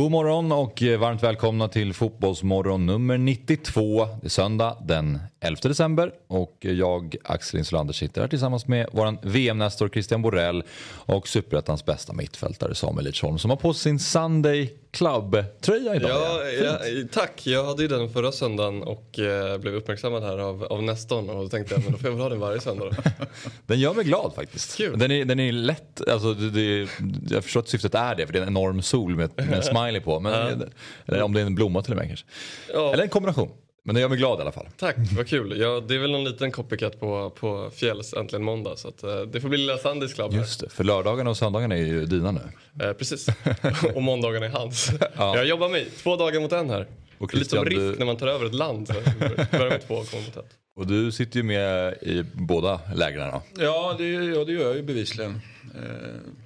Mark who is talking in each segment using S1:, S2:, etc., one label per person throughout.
S1: God morgon och eh, varmt välkomna till Fotbollsmorgon nummer 92. Det är söndag den 11 december och jag, Axel Insulander, sitter här tillsammans med vår VM-nestor Christian Borell och Superettans bästa mittfältare Samuel Lidsholm som har på sin Sunday Club-tröja idag.
S2: Ja, ja, tack, jag hade ju den förra söndagen och eh, blev uppmärksammad här av, av Nestorn och då tänkte jag men då får jag väl ha den varje söndag då.
S1: den gör mig glad faktiskt.
S2: Kul.
S1: Den är, den är lätt, alltså, det, det, jag förstår att syftet är det för det är en enorm sol med, med en smiley på. Men, Eller om det är en blomma till och med kanske.
S2: Ja.
S1: Eller en kombination. Men det gör mig glad i alla fall.
S2: Tack, vad kul. Ja, det är väl en liten copycat på, på Fjälls Äntligen Måndag så att, eh, det får bli lilla Sandys Club.
S1: Just det, för lördagarna och söndagarna är ju dina nu.
S2: Eh, precis, och måndagarna är hans.
S1: Ja.
S2: Jag jobbar mig, två dagar mot en här.
S1: Och
S2: är Lite som
S1: Christian,
S2: rift
S1: du-
S2: när man tar över ett land. Så börjar med två och kommer mot ett.
S1: Och du sitter ju med i båda lägren då.
S3: Ja det, ja, det gör jag ju bevisligen. Eh,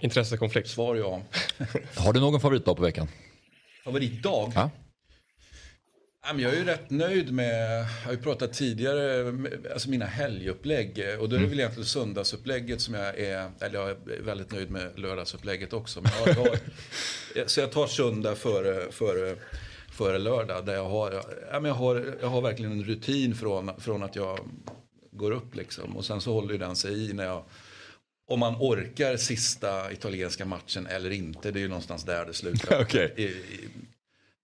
S2: Intressekonflikt.
S3: svar ja.
S1: Har du någon favoritdag på veckan?
S3: Favoritdag?
S1: Ja.
S3: Jag är ju rätt nöjd med, jag har ju pratat tidigare, alltså mina helgupplägg. Och då är det väl egentligen söndagsupplägget som jag är, eller jag är väldigt nöjd med lördagsupplägget också. Men jag har, så jag tar söndag före, före, före lördag. Där jag har, jag har, jag har verkligen en rutin från, från att jag går upp liksom. Och sen så håller ju den sig i när jag om man orkar sista italienska matchen eller inte, det är ju någonstans där det slutar.
S1: Okej.
S3: I, i,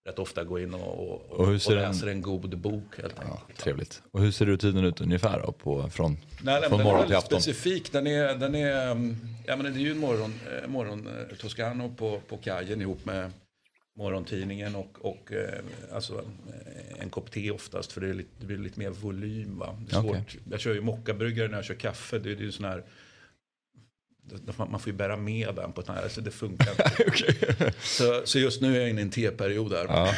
S3: rätt ofta gå in och, och,
S1: Och hur ser
S3: och
S1: den-
S3: läser en god bok helt enkelt.
S1: Ja, trevligt. Och hur ser rutinen ut ungefär då? På, från
S3: Nej, nej,
S1: från
S3: men den är
S1: morgon till afton?
S3: specifik. Den är, den är, mm, ja, men det är ju en morgon, eh, morgon eh, Toscano på, på kajen ihop med morgontidningen och, och eh, alltså, en kopp te oftast för det, är lite, det blir lite mer volym. Va? Det är svårt.
S1: Okej.
S3: Jag kör ju mockabryggare när jag kör kaffe. Det, det är ju sån här, man får ju bära med den på ett här, så det funkar inte. så, så just nu är jag inne i en teperiod där.
S1: Ja.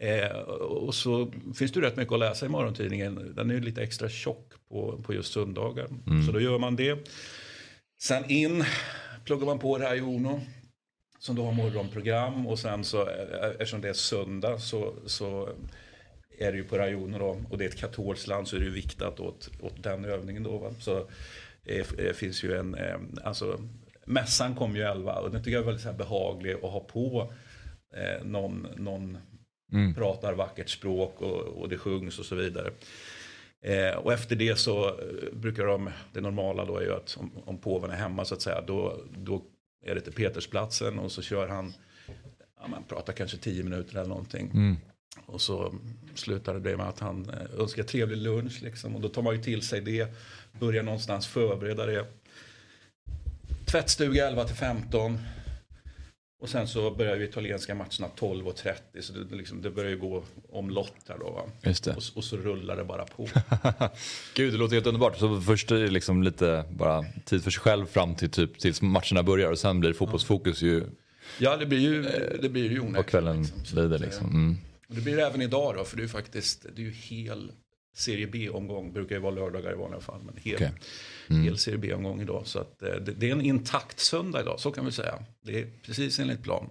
S3: Eh, och så finns det rätt mycket att läsa i morgontidningen. Den är ju lite extra tjock på, på just söndagar. Så då gör man det. Sen in pluggar man på Rai Som då har morgonprogram. Och sen så eh, eftersom det är söndag så, så är det ju på Rai då. Och det är ett katolskt land så är det ju viktat åt, åt den övningen då. Va? Så eh, eh, finns ju en, eh, alltså mässan kom ju 11 och den tycker jag är väldigt så behaglig att ha på eh, någon, någon pratar vackert språk och, och det sjungs och så vidare. Eh, och efter det så eh, brukar de, det normala då är ju att om, om påven är hemma så att säga, då, då är det till Petersplatsen och så kör han, ja, man pratar kanske tio minuter eller någonting. Och så slutar det med att han eh, önskar trevlig lunch liksom. Och då tar man ju till sig det, börjar någonstans förbereda det. Tvättstuga 11 till 15. Och sen så börjar ju italienska matcherna 12.30 så det, liksom, det börjar ju gå omlott här då va.
S1: Just det.
S3: Och, och så rullar det bara på.
S1: Gud, det låter helt underbart. Så först är det liksom lite bara tid för sig själv fram till typ tills matcherna börjar och sen blir fotbollsfokus ju
S3: Ja det blir ju, det blir ju onekligen.
S1: kvällen
S3: Så
S1: blir det
S3: att,
S1: liksom.
S3: eh,
S1: Mm.
S3: och Det blir det även idag då för det är ju faktiskt, det är ju hel Serie B-omgång, brukar ju vara lördagar i vanliga fall. Men hel,
S1: Okej. Mm.
S3: hel Serie B-omgång idag. Så att, eh, det, det är en intakt söndag idag, så kan vi säga. Det är precis enligt plan.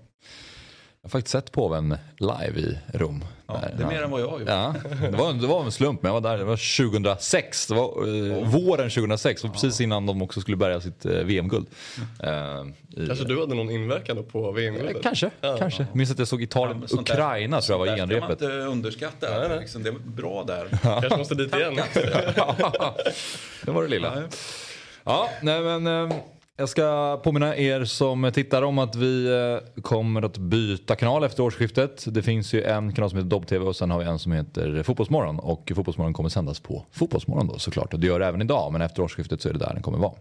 S1: Jag har faktiskt sett påven live i Rom.
S3: Ja, det är mer än vad jag har gjort.
S1: Ja, det var, det var en slump men jag var där, det var 2006, det var eh, våren 2006, och precis innan de också skulle bärga sitt eh, VM-guld. Eh, i-
S2: Alltså du hade någon inverkan då på
S1: Eh,
S2: VM-guldet?
S1: Kanske, kanske. Jag minns att jag såg Italien,
S3: men sånt där-
S1: Ukraina tror jag var
S3: sånt där ska
S1: genrepet.
S3: man inte underskatta.
S2: Nej, nej.
S3: Liksom, det är bra där.
S2: Kanske måste dit igen.
S1: det var det lilla. Ja, nej men eh, jag ska påminna er som tittar om att vi eh, kommer att byta kanal efter årsskiftet. Det finns ju en kanal som heter Dobb-TV och sen har vi en som heter Fotbollsmorgon. Och Fotbollsmorgon kommer sändas på Fotbollsmorgon då såklart. Och det gör det även idag men efter årsskiftet så är det där den kommer vara.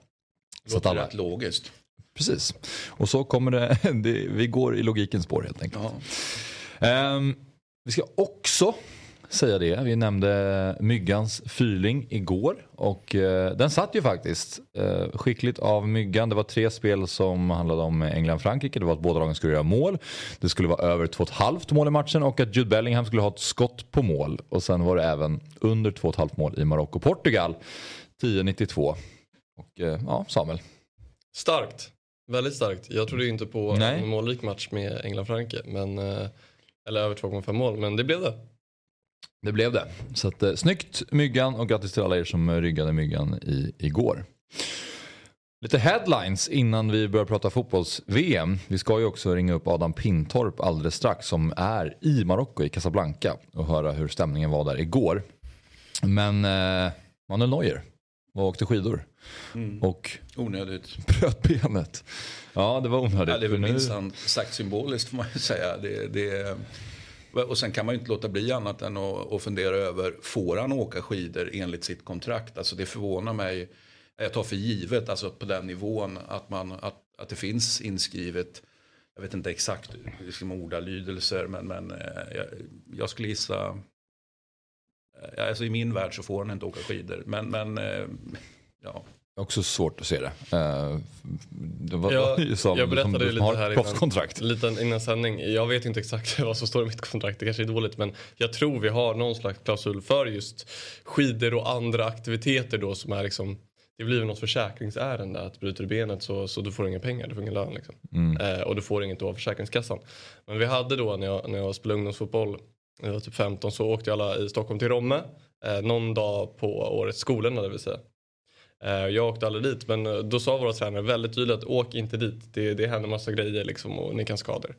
S1: Så att
S3: Låter
S1: alla,
S3: rätt logiskt.
S1: precis. Och så kommer det, vi går i logikens spår helt enkelt.
S3: Ja.
S1: Ehm, vi ska också säga det. Vi nämnde Myggans fyrling igår och eh, den satt ju faktiskt. Eh, skickligt av Myggan. Det var tre spel som handlade om England-Frankrike. Det var att båda lagen skulle göra mål. Det skulle vara över 2,5 mål i matchen och att Jude Bellingham skulle ha ett skott på mål. Och sen var det även under 2,5 mål i Marocko-Portugal. 10.92. Och eh, ja, Samuel.
S2: Starkt. Väldigt starkt. Jag trodde ju inte på
S1: Nej.
S2: en målrik match med England-Frankrike. Men, eh, eller över 2,5 mål, men det blev det.
S1: Det blev det. Så att, eh, snyggt Myggan och grattis till alla er som ryggade Myggan i, igår. Lite headlines innan vi börjar prata fotbolls-VM. Vi ska ju också ringa upp Adam Pintorp alldeles strax som är i Marocko i Casablanca och höra hur stämningen var där igår. Men eh, Manuel Neuer var och åkte skidor och
S3: Onödigt.
S1: bröt benet. Ja, det var onödigt.
S3: Ja, det är väl minst sagt symboliskt får man ju säga. Det, det, och sen kan man ju inte låta bli annat än att, att fundera över, får han åka skidor enligt sitt kontrakt? Alltså det förvånar mig, jag tar för givet, alltså på den nivån att, man, att, att det finns inskrivet, jag vet inte exakt liksom ordalydelser, men, men eh, jag, jag skulle gissa, eh, alltså i min värld så får han inte åka skidor. Men, men eh, ja,
S1: Också svårt att se det. Eh, det var,
S2: Jag,
S1: som,
S2: jag berättade
S1: som
S2: lite
S1: har
S2: här
S1: proffskontrakt.
S2: innan, lite innan sändning. Jag vet inte exakt vad som står i mitt kontrakt, det kanske är dåligt. Men jag tror vi har någon slags klausul för just skidor och andra aktiviteter då som är liksom det blir något försäkringsärende att bryter du benet så, så du får inga pengar, du får ingen lön liksom. Eh, och du får inget då av Försäkringskassan. Men vi hade då när jag, när jag spelade ungdomsfotboll, jag var typ 15 så åkte alla i Stockholm till Romme. Eh, någon dag på årets skolorna det vill säga. Eh, Jag åkte aldrig dit men eh, då sa våra tränare väldigt tydligt att åk inte dit. Det, det händer massa grejer liksom och ni kan skada er.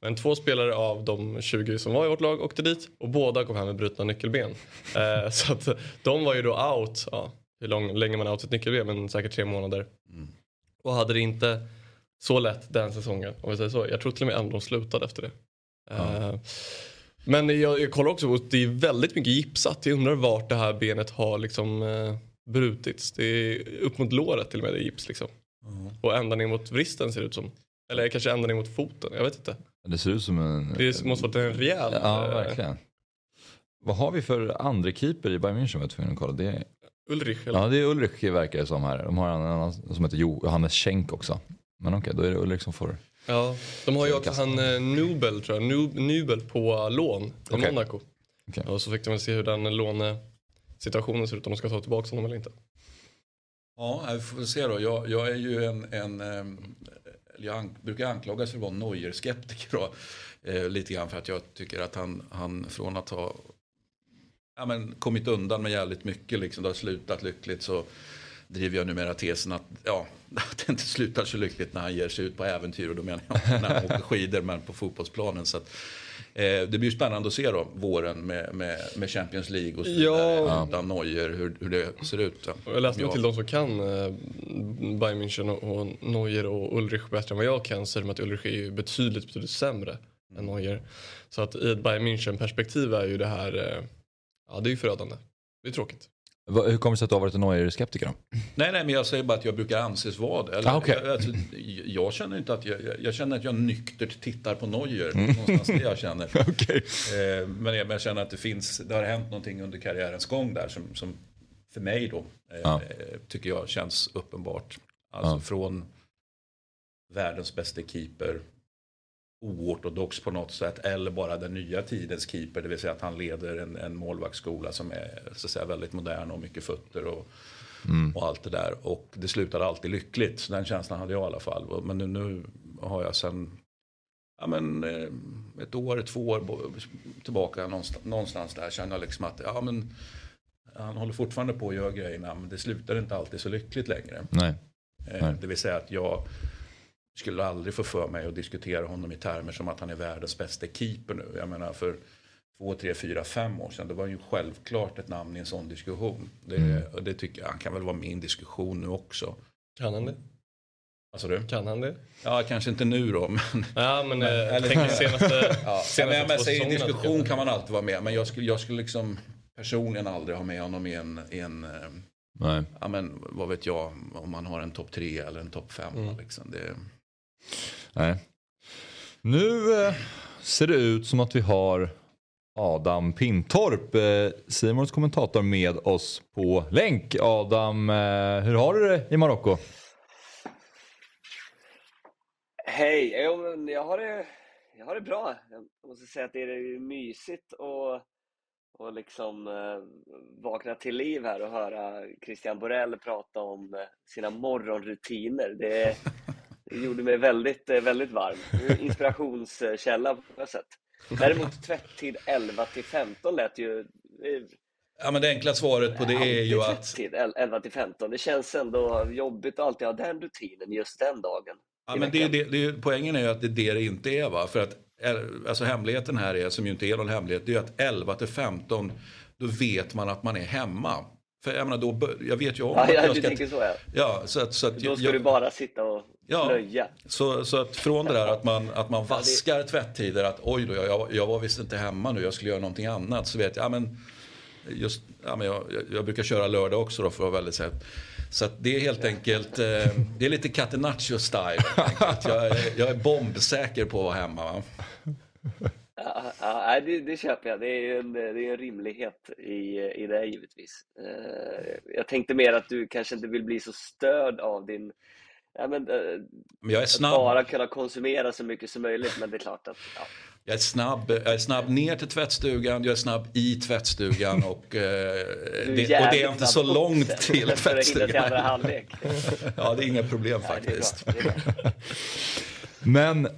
S2: Men två spelare av de 20 som var i vårt lag åkte dit och båda kom hem med brutna nyckelben. Eh, så att de var ju då out, ja, hur lång, länge man är out ett nyckelben men säkert tre månader. Och hade det inte så lätt den säsongen om vi säger så. Jag tror till och med ändå de slutade efter det. Eh, men jag, jag kollar också och det är väldigt mycket gipsat. Jag undrar vart det här benet har liksom brutits. Det är upp mot låret till och med det är gips liksom. Och ända ner mot vristen ser det ut som. Eller kanske ända ner mot foten, jag vet inte.
S1: Det ser ut som en...
S2: Det måste varit en rejäl...
S1: Ja,
S2: eh,
S1: verkligen. Vad har vi för andra keeper i Bayern München? var jag tvungen att kolla. Det är,
S2: Ulrich eller?
S1: ja, det är Ulrich verkar det som här. De har en annan som heter Johannes Schenk också. Men okej, då är det Ulrich som får...
S2: Ja, de har ju också han eh, Nubel tror jag, Nub, Nubel på lån i
S1: Okej.
S2: Monaco.
S1: Okej.
S2: Och så fick de väl se hur den situationen ser ut om de ska ta tillbaka honom eller inte.
S3: Ja, vi får väl se då. Jag, jag är ju en, en jag an, brukar anklagas för att vara Neuer-skeptiker. Eh, lite grann för att jag tycker att han, han från att ha ja, men, kommit undan med jävligt mycket, liksom, det har slutat lyckligt så driver jag numera tesen att, ja, att det inte slutar så lyckligt när han ger sig ut på äventyr och då menar jag inte när han åker skidor men på fotbollsplanen. Så att, eh, det blir spännande att se då våren med, med, med Champions League och så vidare
S2: Ja.
S3: utan Neuer hur, hur det ser ut.
S2: Jag läste mig
S3: Ja.
S2: till de som kan eh, Bayern München och, och Neuer och Ulrich bättre än vad jag kan säger de att Ulrich är betydligt, betydligt sämre än Neuer. Så att i ett Bayern München perspektiv är ju det här, eh, ja det är ju förödande. Det är tråkigt.
S1: Hur kommer det sig att du har varit en Neuer-skeptiker då?
S3: Nej, nej, men jag säger bara att jag brukar anses vara det. Eller,
S1: Ah, okej.
S3: jag, alltså, jag känner inte att jag, jag, känner att jag nyktert tittar på Neuer. Någonstans det jag känner.
S1: Okej.
S3: Eh, men, jag, men jag känner att det finns, det har hänt någonting under karriärens gång där som, som för mig då eh,
S1: Ja.
S3: eh, tycker jag känns uppenbart. Alltså
S1: Ja.
S3: från världens bästa keeper, oortodox på något sätt, eller bara den nya tidens keeper, det vill säga att han leder en, en målvaktsskola som är så att säga, väldigt modern och mycket fötter och, och allt det där. Och det slutade alltid lyckligt, så den känslan hade jag i alla fall. Men nu, nu har jag sen ja, men, eh, ett år, två år tillbaka någonstans, någonstans där känner jag liksom att ja, men, han håller fortfarande på att göra grejerna men det slutar inte alltid så lyckligt längre.
S1: Nej.
S3: Eh,
S1: Nej.
S3: Det vill säga att jag skulle aldrig få för mig att diskutera honom i termer som att han är världens bästa keeper nu. Jag menar för två, tre, fyra, fem år sedan. Det var ju självklart ett namn i en sån diskussion. Det,
S1: Mm.
S3: och det tycker jag, han kan väl vara med i en diskussion nu också.
S2: Kan han det?
S3: Alltså du?
S2: Kan han det?
S3: Ja, kanske inte nu då. Men,
S2: Ja men eh,
S3: eller-
S2: tänk senaste,
S3: ja,
S2: senaste
S3: men, men
S2: två
S3: i
S2: säsongerna, tycker
S3: diskussion kan man alltid vara med. Men jag skulle, jag skulle liksom personligen aldrig ha med honom i en, i en eh,
S1: Nej.
S3: ja men vad vet jag, om man har en topp tre eller en topp fem.
S2: Mm.
S3: Liksom. Det,
S1: Nej. Nu eh, ser det ut som att vi har Adam Pintorp, eh, Simons kommentator med oss på länk. Adam, eh, hur har du det i Marocko?
S4: Hej! jag, har det, jag har det bra. Jag måste säga att det är mysigt och, och liksom eh, vakna till liv här och höra Christian Borell prata om sina morgonrutiner. Det, det gjorde mig väldigt, väldigt varm. Inspirationskälla på något sätt. Däremot tvätttid 11 till 15 lät ju...
S3: Ja, men det enkla svaret på det är ju att...
S4: Tvätttid 11 till 15. Det känns ändå jobbigt att alltid ha den rutinen just den dagen.
S3: Ja, men det, det, det, poängen är ju att det är det det inte är. Va? För att, alltså hemligheten här är, som ju inte är någon hemlighet, det är att 11 till 15 då vet man att man är hemma. För jag menar, då, jag vet ju om
S4: ja,
S3: att
S4: ja,
S3: jag ska...
S4: tänker så ja.
S3: ja så att, så att,
S4: då ska
S3: jag,
S4: du bara sitta och
S3: ja,
S4: plöja.
S3: Så, så att från det där att man, att man vaskar ja, det... tvättider, att oj då, jag, jag var visst inte hemma nu, jag skulle göra någonting annat. Så vet jag, ja men, just, ja, men jag, jag brukar köra lördag också då för att vara väldigt säker. Så det är helt enkelt, eh, det är lite Catenaccio style. Jag, jag är bombsäker på att vara hemma. Va?
S4: Ja, ja det, det köper jag. Det är en, det är en rimlighet i, i det givetvis. Eh, jag tänkte mer att du kanske inte vill bli så störd av din Ja, men, eh,
S3: men jag är snabb.
S4: Att bara kunna konsumera så mycket som möjligt, men det är klart att... Ja.
S3: Jag är, snabb, jag är snabb ner till tvättstugan, jag är snabb i tvättstugan och, eh, det, och det är inte så långt till tvättstugan.
S4: Till andra halvlek.
S3: ja, det är inga problem faktiskt. Bra.
S1: Men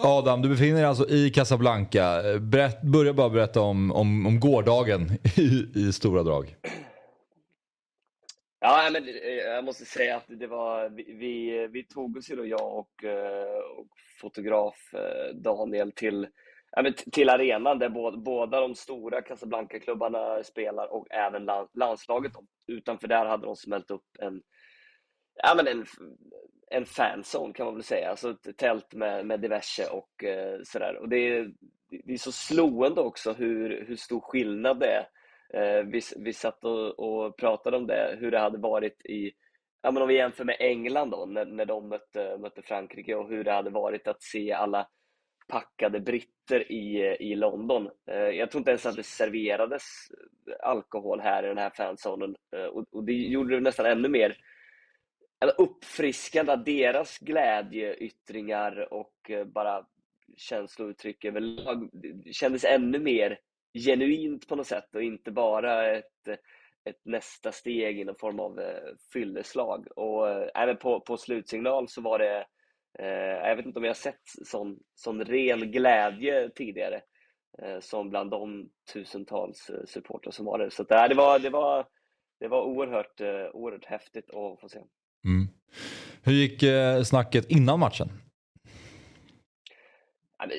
S1: Adam, du befinner dig alltså i Casablanca. Berätt, börja bara berätta om, om, om gårdagen i, i stora drag.
S4: Ja, men eh, jag måste säga att det var, vi, vi, tog oss ju då, jag och, eh, och fotograf eh, Daniel till, till arenan där båda, båda de stora Casablanca-klubbarna spelar och även landslaget. Utanför där hade de smält upp en, ja, men en, en fanzone kan man väl säga, alltså ett tält med, med diverse och eh, sådär. Och det är, det är så slående också hur, hur stor skillnad det är Eh, vi, vi satt och, och, pratade om det, hur det hade varit i, ja men om vi jämför med England då, när, när de mötte, mötte Frankrike och hur det hade varit att se alla packade britter i, i London. Eh, jag tror inte ens att det serverades alkohol här i den här fanzonen eh, och, och det gjorde det nästan ännu mer uppfriskande att deras glädjeyttringar och eh, bara känslouttryck överlag kändes ännu mer genuint på något sätt och inte bara ett, ett nästa steg i någon form av eh, fylleslag. Och eh, även på, på slutsignal så var det, eh, jag vet inte om jag sett sån, sån ren glädje tidigare eh, som bland de tusentals supportrar som var där. Så det, det, var, det, var, det var oerhört, oerhört häftigt att få se.
S1: Mm. Hur gick eh, snacket innan matchen?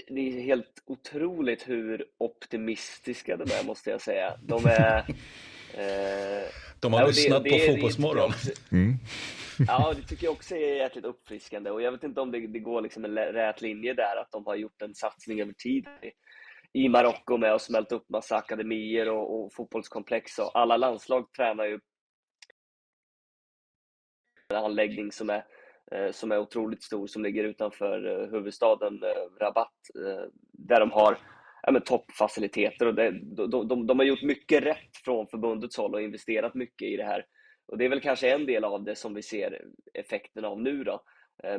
S4: det är helt otroligt hur optimistiska de är, måste jag säga. De är...
S3: Eh, de har ja, lyssnat det, på det, Fotbollsmorgon.
S4: Mm. Ja, det tycker jag också är jäkligt uppfriskande. Och jag vet inte om det, det går liksom en rät linje där, att de har gjort en satsning över tid i Marocko med att smälta upp massa akademier och, och fotbollskomplex. Och alla landslag tränar ju anläggning som är eh, som är otroligt stor, som ligger utanför eh, huvudstaden eh, Rabat, där de har ja, toppfaciliteter. Och det, de, de, de, har gjort mycket rätt från förbundets håll och investerat mycket i det här. Och Det är väl kanske en del av det som vi ser effekten av nu. Då.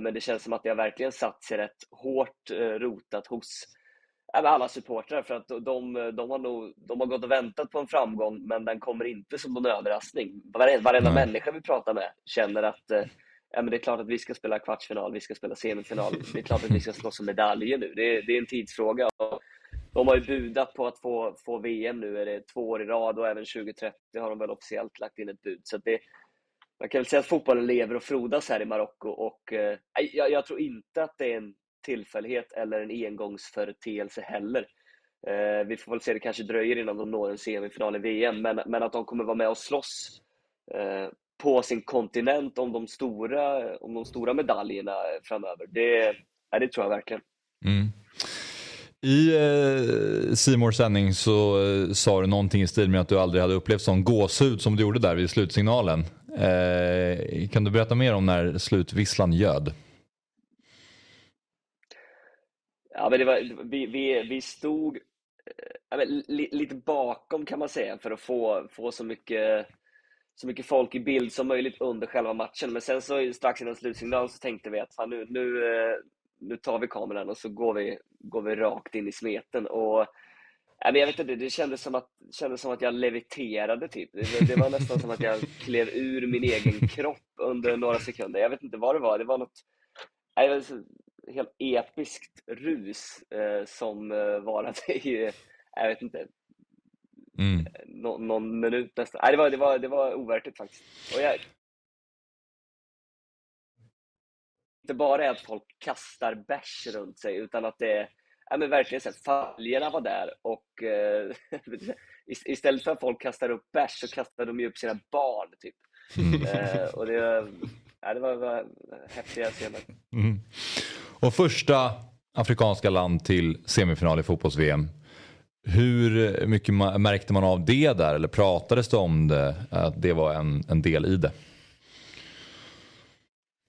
S4: Men det känns som att det har verkligen satt sig rätt hårt rotat hos alla supportrar för att de, de, har nog, de har gått och väntat på en framgång men den kommer inte som någon överraskning. Varenda, varenda människa vi pratar med känner att ja, men det är klart att vi ska spela kvartsfinal, vi ska spela semifinal. Det är klart att vi ska slåss om medaljer nu. Det är, det är en tidsfråga. De har ju budat på att få, få VM nu, är det två år i rad och även 2030 har de väl officiellt lagt in ett bud. Så det, man kan väl säga att fotbollen lever och frodas här i Marocko och eh, jag, jag, tror inte att det är en tillfällighet eller en engångsföreteelse heller. Eh, vi får väl se, det kanske dröjer innan de når en semifinal i VM, men, men att de kommer vara med och slåss eh, på sin kontinent om de stora, om de stora medaljerna framöver. Det, ja, det tror jag verkligen.
S1: Mm. I eh, Simors sändning så eh, sa du någonting i stil med att du aldrig hade upplevt sån gåshud som du gjorde där vid slutsignalen. Eh, kan du berätta mer om när slutvisslan göd?
S4: Ja, men det var, vi, vi, vi stod eh, li, lite bakom kan man säga för att få, få så, mycket, så mycket folk i bild som möjligt under själva matchen. Men sen så strax innan slutsignalen så tänkte vi att fan, nu, nu, eh, nu tar vi kameran och så går vi, går vi rakt in i smeten. Och, jag vet inte, det kändes som att, kändes som att jag leviterade typ. Det, det var nästan som att jag klev ur min egen kropp under några sekunder. Jag vet inte vad det var. Det var något det var helt episkt rus eh, som eh, varade i, jag vet inte, mm. Nå, någon minut nästan. Nej, det, var, det, var, det var overkligt faktiskt. Och jag, inte bara är att folk kastar bärs runt sig, utan att det är ja, men verkligen så familjerna var där och eh, istället för att folk kastar upp bärs så kastar de ju upp sina barn. Typ. Mm. Eh, och det, ja, det var, var häftiga scener. Mm.
S1: Och första afrikanska land till semifinal i fotbolls-VM. Hur mycket märkte man av det där eller pratades det om det, att det var en, en del i det?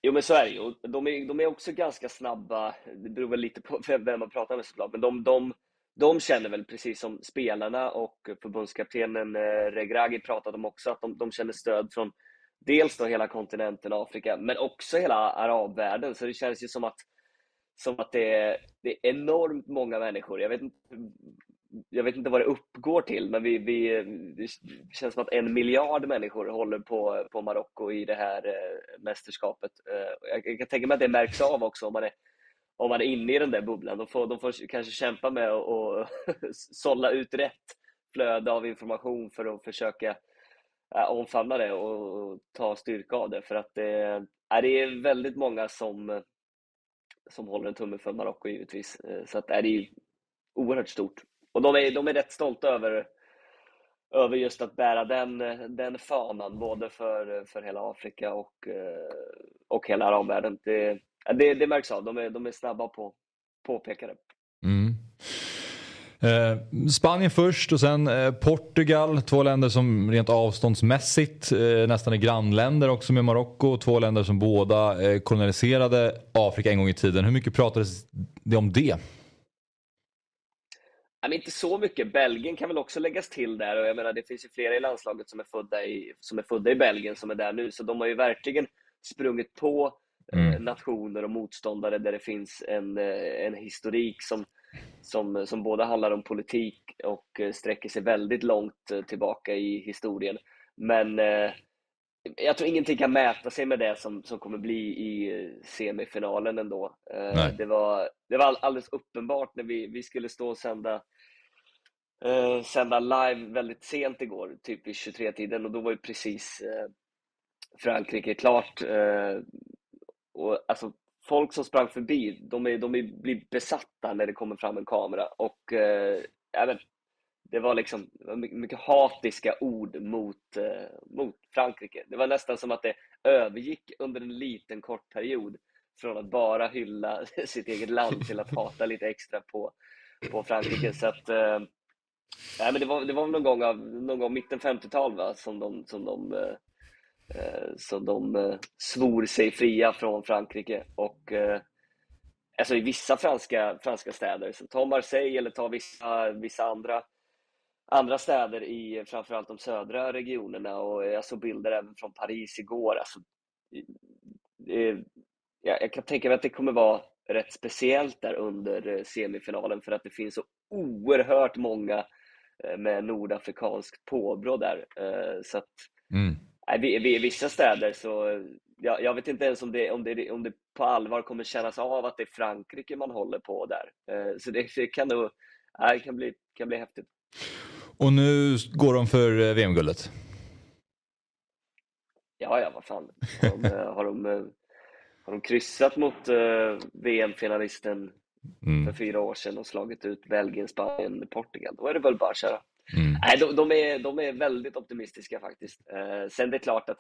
S4: Jo men så är det ju. De är, de är också ganska snabba, det beror väl lite på vem man pratar med såklart, men de, de, de känner väl precis som spelarna och förbundskaptenen eh, Regragi pratade om också, att de, de känner stöd från dels då hela kontinenten Afrika, men också hela arabvärlden. Så det känns ju som att, som att det, är, det är enormt många människor. Jag vet inte jag vet inte vad det uppgår till, men vi, vi, det känns som att en miljard människor håller på, på Marocko i det här eh, mästerskapet. Eh, jag, jag, kan tänka mig att det märks av också om man är, om man är inne i den där bubblan. De får, de får kanske kämpa med att sålla ut rätt flöde av information för att försöka eh, omfamna det och, och, ta styrka av det. För att eh, det, det är väldigt många som, som håller en tumme för Marocko givetvis. Eh, så att, eh, det är oerhört stort. Och de är, de är rätt stolta över, över just att bära den, den fanan, både för, för hela Afrika och, eh, och hela arabvärlden. Det, det, det märks av, de är, de är snabba på påpeka det.
S1: Eh, Spanien först och sen eh, Portugal. Två länder som rent avståndsmässigt eh, nästan är grannländer också med Marocko. Två länder som båda koloniserade Afrika en gång i tiden. Hur mycket pratades det om det?
S4: men inte så mycket. Belgien kan väl också läggas till där och jag menar det finns ju flera i landslaget som är födda i, som är födda i Belgien som är där nu, så de har ju verkligen sprungit på mm. nationer och motståndare där det finns en, en historik som, som, som både handlar om politik och eh, sträcker sig väldigt långt tillbaka i historien. Men jag tror ingenting kan mäta sig med det som, som kommer bli i semifinalen ändå. Nej. Det var, det var alldeles uppenbart när vi, vi skulle stå och sända eh, sända live väldigt sent igår, typ i 23-tiden och då var ju precis eh, Frankrike klart. Eh, och alltså, folk som sprang förbi, de, är, de är, blir besatta när det kommer fram en kamera och eh, även, det var liksom mycket hatiska ord mot, eh, mot Frankrike. Det var nästan som att det övergick under en liten kort period från att bara hylla sitt eget land till att hata lite extra på, på Frankrike. Så att, eh, Nej, men det var, det var någon gång av någon gång mitten 50-tal va, som de, som de, eh, Eh, så de eh, svor sig fria från Frankrike. Och eh, alltså i vissa franska, franska städer, så ta Marseille eller ta vissa, vissa andra, andra städer i framförallt de södra regionerna. Och jag såg bilder även från Paris igår. Alltså, det, jag, jag kan tänka mig att det kommer vara rätt speciellt där under semifinalen för att det finns så oerhört många med nordafrikanskt påbrå där. Så att, mm nej, vissa städer så, jag, jag, vet inte ens om det, om, det, om det på allvar kommer kännas av att det är Frankrike man håller på där. Eh, så det, det kan nog, det kan bli, kan bli häftigt.
S1: Och nu går de för VM-guldet?
S4: Ja, ja, vad fan. Har de, har de, har de kryssat mot VM-finalisten mm. för fyra år sedan och slagit ut Belgien, Spanien, Portugal. Då är det väl bara att köra. Mm. Nej, de, de, är, de är väldigt optimistiska faktiskt. Eh, sen det är klart att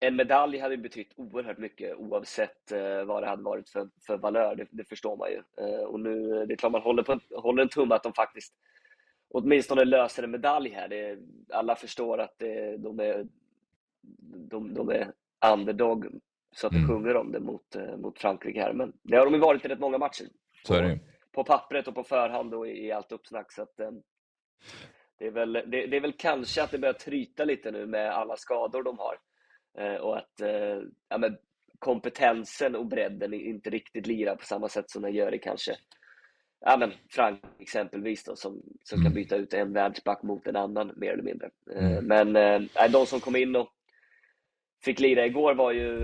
S4: en medalj hade betytt oerhört mycket oavsett eh, vad det hade varit för, för valör, det, det förstår man ju. Eh, och nu, det är klart man håller, på, håller en tumme att de faktiskt åtminstone löser en medalj här. Det, alla förstår att det, de, är, de, de är underdog så att det mm. sjunger om det mot, eh, mot Frankrike här. Men det har de ju varit i rätt många matcher.
S1: Så är det
S4: på pappret och på förhand och i, i allt uppsnack. Så att, eh, det, är väl, det, det, är väl kanske att det börjar tryta lite nu med alla skador de har. Eh, och att eh, ja, men kompetensen och bredden inte riktigt lirar på samma sätt som den gör i kanske ja, men Frank exempelvis då, som, som mm. kan byta ut en världsback mot en annan mer eller mindre. Eh, mm. Men äh, de som kom in och fick lira igår var ju,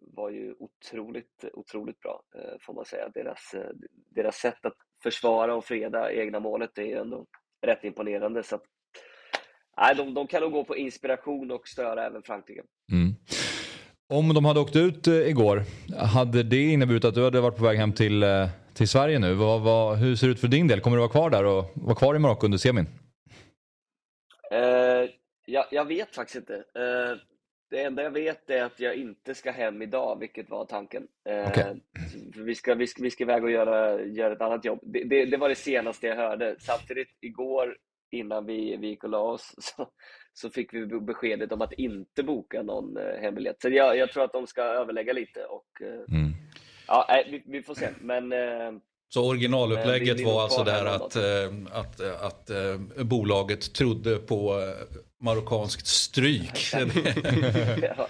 S4: var ju otroligt, otroligt bra får man säga. Deras, deras sätt att försvara och freda egna målet är ju ändå rätt imponerande. Så att, nej, de, de kan nog gå på inspiration och störa även Frankrike. Mm.
S1: Om de hade åkt ut igår, hade det inneburit att du hade varit på väg hem till till Sverige nu. Vad, vad, hur ser det ut för din del? Kommer du vara kvar där och vara kvar i Marocko under semin?
S4: Uh, jag, jag, vet faktiskt inte. Uh, det enda jag vet är att jag inte ska hem idag, vilket var tanken. Uh, okay. vi, ska, vi, ska, vi ska iväg och göra, göra ett annat jobb. Det, det, det, var det senaste jag hörde. Samtidigt igår, innan vi, vi gick och la oss, så, så fick vi beskedet om att inte boka någon hembiljett. Så jag, jag tror att de ska överlägga lite och mm Ja, vi, vi får se. Men, eh,
S3: så originalupplägget var alltså där att, eh, att, att, att, att bolaget trodde på eh, marockanskt stryk. ja,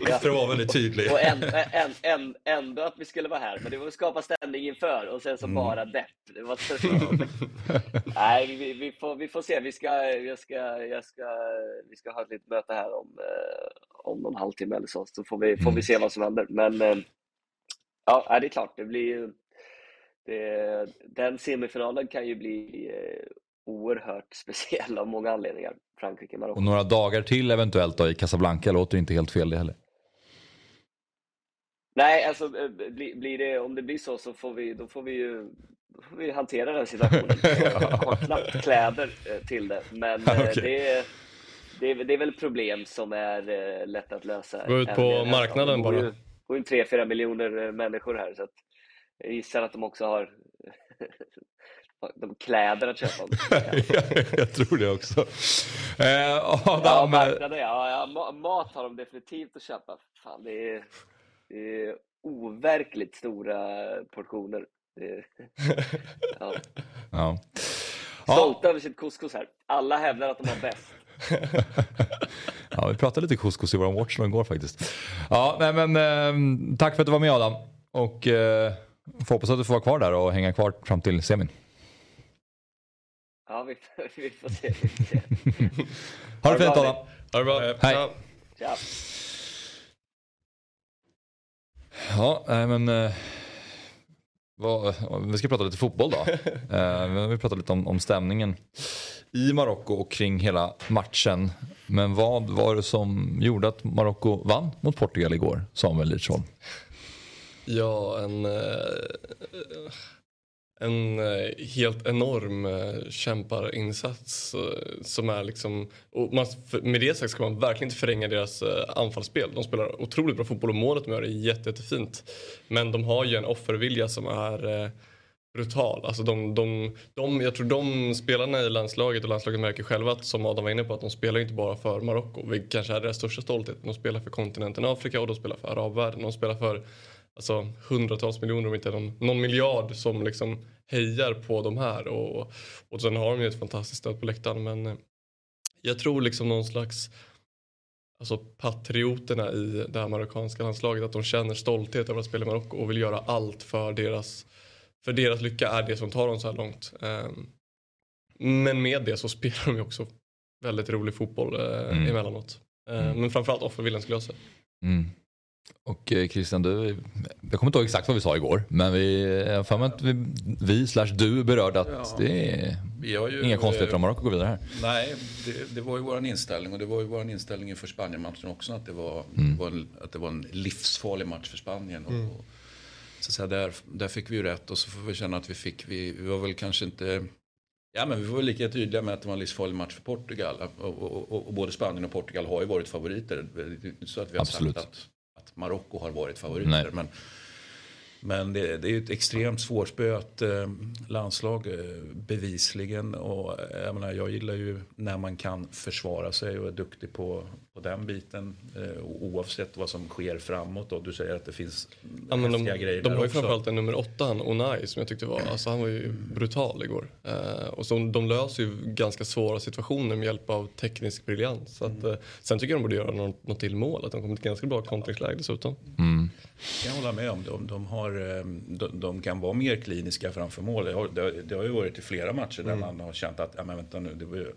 S3: ja. För att vara väldigt tydlig.
S4: Och en, en, en, ändå att vi skulle vara här, men det var att skapa stämning inför och sen så mm. bara depp. Det var Nej, vi, vi, får, vi får se. Vi ska, jag ska, jag ska, vi ska ha ett litet möte här om, om någon halvtimme eller så, så får vi, får vi mm. se vad som händer. Men Ja, det är klart. Det blir ju, det, den semifinalen kan ju bli eh, oerhört speciell av många anledningar. Frankrike, Marocko.
S1: Och några dagar till eventuellt då i Casablanca låter inte helt fel det heller.
S4: Nej, alltså eh, blir, blir det, om det blir så så får vi, då får vi ju då får vi hantera den situationen. Jag har knappt kläder eh, till det, men okay. det, det, det är väl problem som är lätt att lösa.
S2: Gå ut på marknaden bara
S4: bor ju 3-4 miljoner människor här så att jag gissar att de också har de kläder att köpa.
S1: jag tror det också.
S4: Eh, Adam, ja, marknaden, ja, ja, mat har de definitivt att köpa. Fan, det, är, det är overkligt stora portioner. Är, ja. ja. Stolta över sitt couscous här. Alla hävdar att de har bäst.
S1: ja, vi pratade lite couscous i vår watch igår faktiskt. Ja, nej, men, eh, tack för att du var med Adam. Och eh, får hoppas att du får vara kvar där och hänga kvar fram till semin.
S4: Ja, vi, vi får se. Vi får se.
S1: ha det fint Adam.
S2: Ha det bra.
S1: Hej. Ciao. Ja, nej men... Eh, vad, vi ska prata lite fotboll då. eh, vi pratar lite om, om stämningen i Marocko och kring hela matchen. Men vad var det som gjorde att Marocko vann mot Portugal igår, Samuel Lidsholm?
S2: Ja, en, eh, en eh, helt enorm eh, kämparinsats som är liksom... Och man, med det sagt ska man verkligen inte förringa deras anfallsspel. De spelar otroligt bra fotboll och målet de gör är jätte, jättefint. Men de har ju en offervilja som är brutal. Alltså de, de, de, jag tror de spelarna i landslaget och landslaget märker själva att som Adam var inne på att de spelar inte bara för Marocko, vilket kanske är deras största stolthet. De spelar för kontinenten Afrika och de spelar för arabvärlden. De spelar för alltså, hundratals miljoner om inte någon, någon miljard som liksom hejar på de här. Och, och sen har de ju ett fantastiskt stöd på läktaren men eh, jag tror liksom någon slags alltså patrioterna i det här marockanska landslaget att de känner stolthet över att spela i Marocko och vill göra allt för deras för deras lycka är det som tar dem så här långt. Ehm, men med det så spelar de ju också väldigt rolig fotboll eh, mm. emellanåt. Ehm, mm. Men framförallt offerviljan skulle jag säga. Mm.
S1: Och eh, Christian, du, jag kommer inte ihåg exakt vad vi sa igår, men vi, jag för mig att vi, vi slash du berörde att ja, det är ju, inga konstigheter om Marocko går vidare här.
S3: Nej, det, det, var ju vår inställning och det var ju vår inställning inför Spanien-matchen också att det var, mm. var en, att det var en livsfarlig match för Spanien. Och, mm. och så säga, där, där fick vi ju rätt och så får vi känna att vi fick, vi, vi var väl kanske inte Ja, men vi var lika tydliga med att det var en livsfarlig match för Portugal. Och, och, och, och både Spanien och Portugal har ju varit favoriter. Så att vi har Absolut. sagt att Marocko har varit favoriter. Men, Men det, det är ett extremt svårspöat eh, landslag eh, bevisligen. Och eh, jag, menar, jag gillar ju när man kan försvara sig och är duktig på, på den biten. Eh, oavsett vad som sker framåt. Då. Du säger att det finns
S2: ja, men de,
S3: grejer
S2: De har ju framförallt en nummer åtta, han Onai, som jag tyckte var, alltså han var ju brutal igår. Eh, och så, de löser ju ganska svåra situationer med hjälp av teknisk briljans. Så att, eh, sen tycker jag de borde göra något, något till mål, att de kommer till ganska bra kontringsläge dessutom.
S1: Mm.
S3: kan jag hålla med om. De, de, har, eh, de, de kan vara mer kliniska framför mål. Det har, det, det har ju varit i flera matcher där man har känt att, ja men vänta nu, det var ju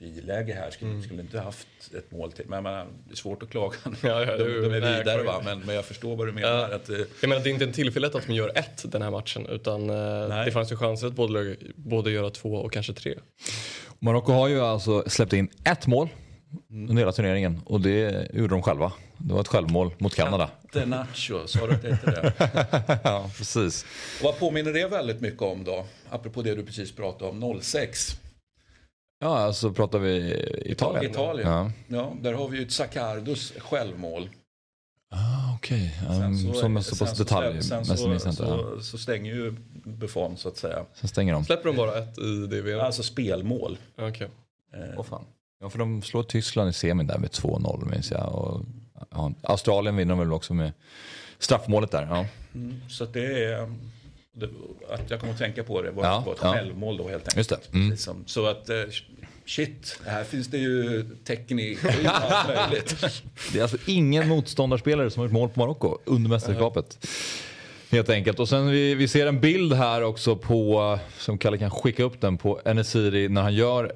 S3: friläge här, skulle, skulle inte haft ett mål till. Men menar, det är svårt att klaga.
S2: Ja, ja,
S3: de, de är vidare va, men, men jag förstår vad du menar.
S2: Ja.
S3: Att, eh,
S2: Jag menar, det är inte en tillfällighet att de gör ett den här matchen utan eh,
S3: Nej.
S2: det fanns ju chanser att både, både göra två och kanske tre.
S1: Marocko har ju alltså släppt in ett mål under hela turneringen och det gjorde de själva. Det var ett självmål mot Kanada.
S3: Nacho, sa du att det heter det?
S1: Ja, precis.
S3: Och vad påminner det väldigt mycket om då? Apropå det du precis pratade om, 06.
S1: Ja, alltså pratar vi Italien.
S3: Italien.
S1: Ja.
S3: Ja, där har vi ju ett Sacardos självmål.
S1: Ah, Okej,
S3: Sen
S1: um, som är så pass
S3: sen
S1: detaljmässigt
S3: sen så,
S1: inte. Ja.
S3: så, så stänger ju Buffon så att säga.
S1: Sen stänger de.
S2: Släpper de bara ett i det VM?
S3: Alltså spelmål.
S2: Okej.
S3: Eh,
S1: Åh fan. Ja, för de slår Tyskland i semin där med 2-0 minns jag. Och, ja, Australien vinner de väl också med straffmålet där. Ja.
S3: Mm, så att det är... Att jag kommer att tänka på det var,
S1: Ja,
S3: var ett
S1: ja.
S3: självmål då helt enkelt.
S1: Mm.
S3: Precis som- Så att eh, shit, här finns det ju teknik och allt möjligt.
S1: Det är alltså ingen motståndarspelare som har gjort mål på Marocko under mästerskapet. Helt enkelt. Och sen vi, vi ser en bild här också på, som Kalle kan skicka upp den, på Enesiri när han gör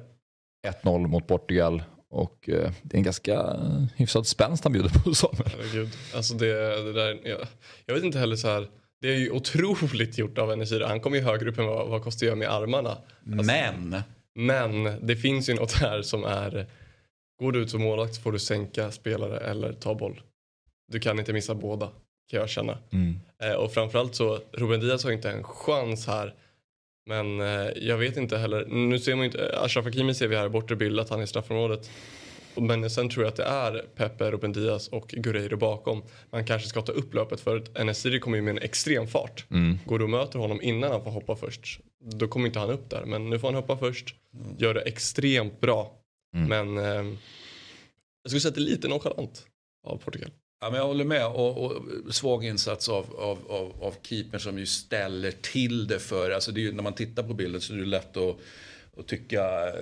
S1: 1-0 mot Portugal. Och eh, det är en ganska hyfsad spänst han bjuder på Samuel.
S2: Herregud. Alltså det, det där, jag, jag vet inte heller så här. Det är ju otroligt gjort av Enesiri. Han kommer ju högre upp än vad, vad Costa gör med armarna.
S3: Men,
S2: Men det finns ju något här som är. Går du ut som målvakt får du sänka spelare eller ta boll. Du kan inte missa båda kan jag känna.
S1: Mm.
S2: Eh, och framförallt så Ruben Diaz har inte en chans här. Men eh, jag vet inte heller. Nu ser man ju inte. Ashraf Hakimi ser vi här i bortre bild att han är i straffområdet. Men sen tror jag att det är Pepe, Ruben Diaz och Guerreiro bakom. Man kanske ska ta upp löpet för att Enesiri kommer ju med en extrem fart.
S1: Mm.
S2: Går du och möter honom innan han får hoppa först. Då kommer inte han upp där. Men nu får han hoppa först. Gör det extremt bra.
S1: Mm.
S2: Men eh, jag skulle säga att det är lite nonchalant av Portugal.
S3: ja, men jag håller med. Och, och svag insats av, av, av, av keepern som ju ställer till det för, alltså det är ju, när man tittar på bilden så är det lätt att och tycka,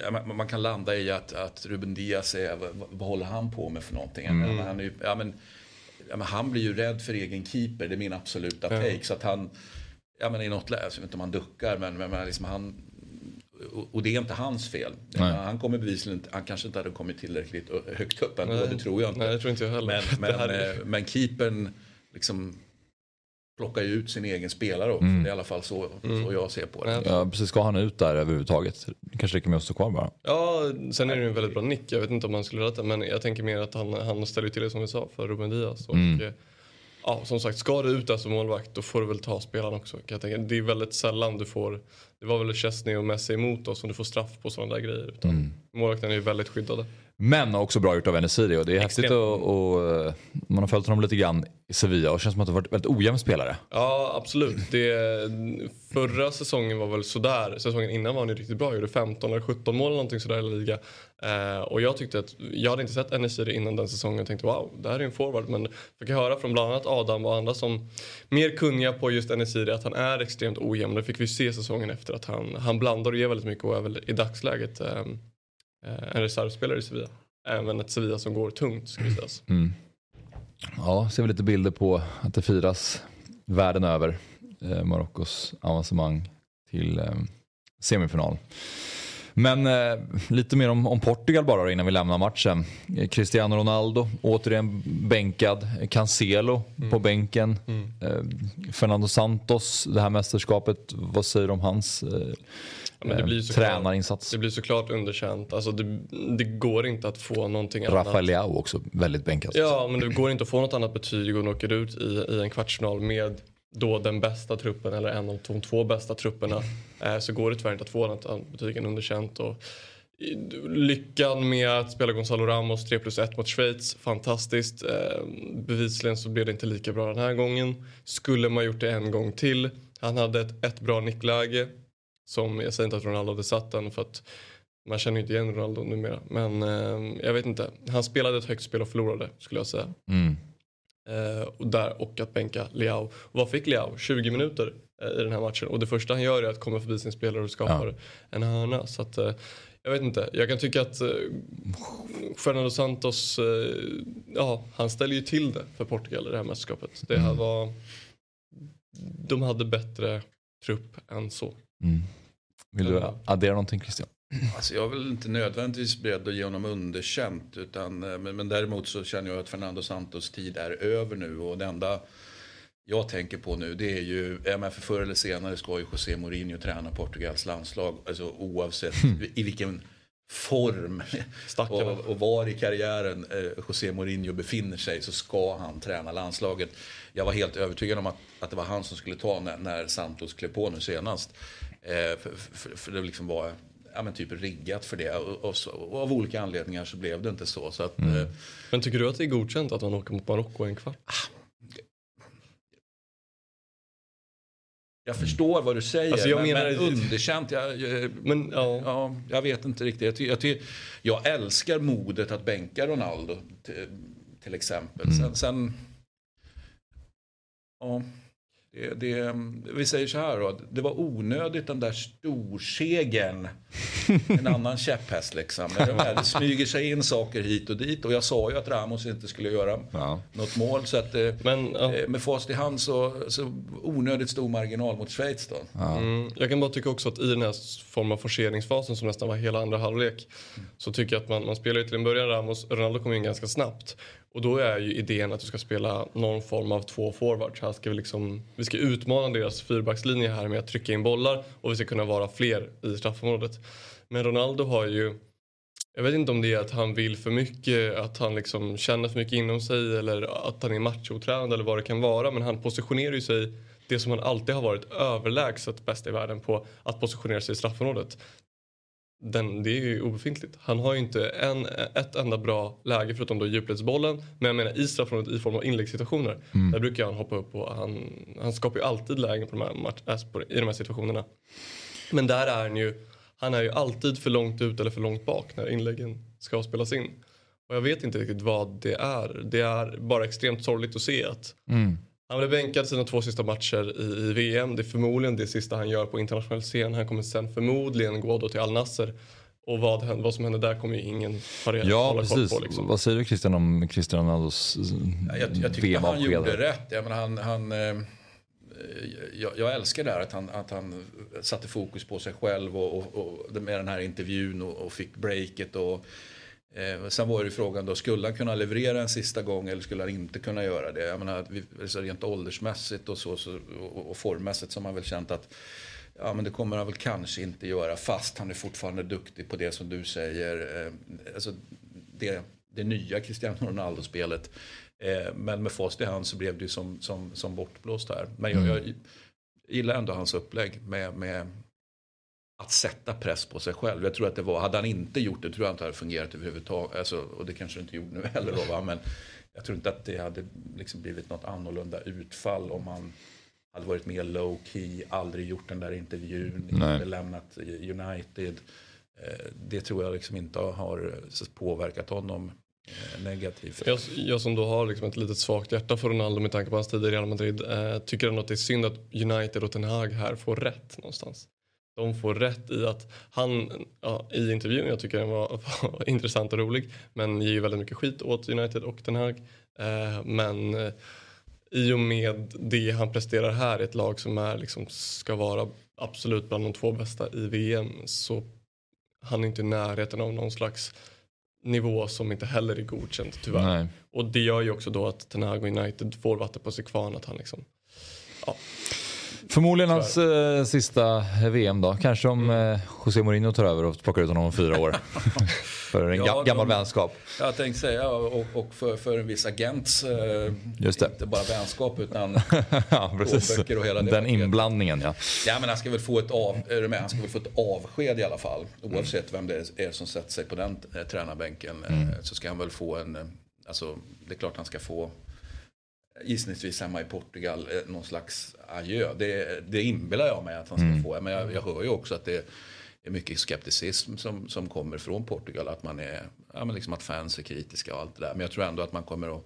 S3: ja, man, kan landa i att, att Ruben Diaz är, vad, håller han på med för någonting?
S1: Mm.
S3: Han, är, ja, men, ja, men han blir ju rädd för egen keeper, det är min absoluta take. Så att han, ja men i något läge, jag vet inte om han duckar, men, men, men liksom han, och, det är inte hans fel.
S1: Nej.
S3: Han kommer bevisligen inte, han kanske inte hade kommit tillräckligt högt upp ändå, det tror jag inte.
S2: Nej, det tror inte jag heller.
S3: Men, men, eh, men keepern liksom plockar ju ut sin egen spelare också.
S1: Mm.
S3: Det är i alla fall så, så jag ser på det.
S2: Ja.
S1: Precis. Ska han ut där överhuvudtaget? Det kanske räcker med att stå kvar bara.
S2: Ja, sen är det ju en väldigt bra nick. Jag vet inte om han skulle rätta men jag tänker mer att han, han ställer till det som vi sa för Ruben Diaz. Och,
S1: Mm.
S2: eh, ja, som sagt, ska du ut där som målvakt då får du väl ta spelaren också. Kan jag tänka. Det är väldigt sällan du får, det var väl Chesney och Messi emot oss som du får straff på sådana där grejer. Utan
S1: Mm.
S2: Målvakterna är ju väldigt skyddade.
S1: Men också bra gjort av Enesiri och det är häftigt
S2: Extremt.
S1: och, och eh, man har följt honom lite grann i Sevilla och känns som att det varit väldigt ojämn spelare.
S2: Ja, absolut. Det, förra säsongen var väl sådär. Säsongen innan var han ju riktigt bra. Gjorde 15 eller 17 mål eller någonting sådär i liga. Eh, och jag tyckte att, jag hade inte sett Enesiri innan den säsongen och tänkte wow, det här är en forward. Men fick jag höra från bland annat Adam och andra som mer kunniga på just Enesiri att han är extremt ojämn. Det fick vi se säsongen efter att han, han blandar och ger väldigt mycket och är väl i dagsläget eh, en reservspelare i Sevilla. Även ett Sevilla som går tungt ska vi säga.
S1: Mm. Ja, ser vi lite bilder på att det firas världen över. Eh, Marockos avancemang till eh, semifinal. Men eh, lite mer om, om Portugal bara då, innan vi lämnar matchen. Eh, Cristiano Ronaldo återigen bänkad. Cancelo på bänken. Eh, Fernando Santos, det här mästerskapet. Vad säger du om hans eh,
S2: Ja, det blir
S1: eh,
S2: såklart-
S1: tränarinsats?
S2: Det blir såklart underkänt. Alltså det, det går inte att få någonting annat.
S1: Rafael Leao också väldigt bänkad.
S2: Ja, men det går inte att få något annat betyg och åker ut i, i en kvartsfinal med då den bästa truppen eller en av de två bästa trupperna. Eh, så går det tyvärr inte att få något annat betyg än underkänt. Och Lyckan med att spela Gonzalo Ramos 3 plus 1 mot Schweiz, fantastiskt. Eh, bevisligen så blev det inte lika bra den här gången. Skulle man gjort det en gång till. Han hade ett, ett bra nickläge. Som, jag säger inte att Ronaldo hade satt den för att man känner ju inte igen Ronaldo numera. Men eh, jag vet inte. Han spelade ett högt spel och förlorade skulle jag säga.
S1: Mm.
S2: Eh, och, där, och att bänka Leao. Och vad fick Leao? 20 minuter eh, i den här matchen. Och det första han gör är att komma förbi sin spelare och skapar ja. en hörna. Så att, eh, jag vet inte. Jag kan tycka att eh, Fernando Santos, eh, ja han ställer ju till det för Portugal i det här mästerskapet. Det här mm. var, de hade bättre trupp än så. Mm.
S1: Vill du addera någonting Christian?
S3: Alltså jag är väl inte nödvändigtvis beredd att ge honom underkänt. Utan, eh, men, men däremot så känner jag att Fernando Santos tid är över nu. Och det enda jag tänker på nu det är ju, för förr eller senare ska ju José Mourinho träna Portugals landslag. Alltså oavsett mm. i vilken form och, och, var i karriären eh, José Mourinho befinner sig så ska han träna landslaget. Jag var helt övertygad om att, att det var han som skulle ta när, när Santos klev på nu senast. Eh, för, för, för, det liksom var ja, men typ riggat för det. Och, och, så, och, av olika anledningar så blev det inte så. så att, mm. eh,
S2: men tycker du att det är godkänt att han åker mot Marocko en kvart? Ah,
S3: jag förstår vad du säger, alltså men, menar, men underkänt. Jag, jag, men, ja. ja. jag vet inte riktigt. Jag, jag, jag älskar modet att bänka Ronaldo till, till exempel. Mm. Sen, sen ja, det, det, vi säger så här då, det var onödigt den där storsegen. En annan käpphäst liksom. Det smyger sig in saker hit och dit och jag sa ju att Ramos inte skulle göra ja. något mål. Så att eh, Men, ja. Eh, med fast i hand så, så onödigt stor marginal mot Schweiz då.
S2: Ja. Mm, jag kan bara tycka också att i den här form av forceringsfasen som nästan var hela andra halvlek. Mm. Så tycker jag att man, man spelar ju till en början Ramos, Ronaldo kom in ganska snabbt. Och då är ju idén att du ska spela någon form av två forwards. Här ska vi, liksom, vi ska utmana deras fyrbackslinje här med att trycka in bollar och vi ska kunna vara fler i straffområdet. Men Ronaldo har ju jag vet inte om det är att han vill för mycket, att han liksom känner för mycket inom sig eller att han är machotränad eller vad det kan vara. Men han positionerar ju sig, det som han alltid har varit överlägset bäst i världen på, att positionera sig i straffområdet den, det är ju obefintligt. Han har ju inte en, ett enda bra läge förutom då djupledsbollen. Men jag menar i straffområdet i form av inläggssituationer. Mm. Där brukar han hoppa upp och han, han skapar ju alltid lägen på de här match, äh, i de här situationerna. Men där är han ju, han är ju alltid för långt ut eller för långt bak när inläggen ska spelas in. Och jag vet inte riktigt vad det är. Det är bara extremt sorgligt att se att mm. Han blev bänkad sina två sista matcher i, i, VM. Det är förmodligen det sista han gör på internationell scen. Han kommer sen förmodligen gå då till Al Nasser. Och vad, vad som händer där kommer ju ingen ha reda
S1: ja, precis. på. Liksom. Vad säger du Christian om Cristiano Ronaldos
S3: ja, Jag, jag tycker han gjorde rätt. Jag, menar, han, han, eh, jag, jag, älskar det här att han, att han satte fokus på sig själv och, och, och med den här intervjun och, och fick breaket. Och, Eh, sen var det frågan då, skulle han kunna leverera en sista gång eller skulle han inte kunna göra det? Jag menar, så rent åldersmässigt och, så, så, och, och formmässigt så har man väl känt att ja, men det kommer han väl kanske inte göra fast han är fortfarande duktig på det som du säger. Eh, alltså, det, det nya Cristiano Ronaldo-spelet. Eh, men med fast i hand så blev det som, som, som bortblåst här. Men jag, mm. jag gillar ändå hans upplägg med, med att sätta press på sig själv. Jag tror att det var, hade han inte gjort det tror jag inte det hade fungerat överhuvudtaget. Alltså, och det kanske inte gjorde nu heller då, va? men jag tror inte att det hade liksom blivit något annorlunda utfall om man hade varit mer low key, aldrig gjort den där intervjun, inte lämnat United. Eh, det tror jag liksom inte har påverkat honom eh, negativt.
S2: Jag, jag, som då har liksom ett litet svagt hjärta för Ronaldo med tanke på hans tid i Real Madrid eh, tycker ändå att det är synd att United och Ten Hag här får rätt någonstans de får rätt i att han ja, i intervjun, jag tycker den var, var, intressant och rolig, men ger ju väldigt mycket skit åt United och Den Haag. Eh, men eh, i och med det han presterar här i ett lag som är, liksom, ska vara absolut bland de två bästa i VM så han är inte i närheten av någon slags nivå som inte heller är godkänt tyvärr. Nej. Och det gör ju också då att Ten Hag och United får vatten på sig kvarn att han liksom, ja.
S1: Förmodligen hans eh, sista VM då. Kanske om eh, José Mourinho tar över och plockar ut honom om fyra år. för en
S3: Ja,
S1: ga- gammal
S3: de-
S1: vänskap.
S3: Jag tänkte säga, och, och för, för en viss agents, eh, inte bara vänskap utan
S1: ja, precis.
S3: böcker och hela det
S1: Den inblandningen ja.
S3: Ja men han ska väl få ett, av, är med? Han ska väl få ett avsked i alla fall. Oavsett vem det är som sätter sig på den eh, tränarbänken. eh, Så ska han väl få en, eh, alltså det är klart han ska få gissningsvis hemma i Portugal eh, någon slags adjö. Det, det inbillar jag mig att han ska få. Men jag, jag hör ju också att det är mycket skepticism som, som kommer från Portugal. Att man är, ja men liksom att fans är kritiska och allt det där. Men jag tror ändå att man kommer att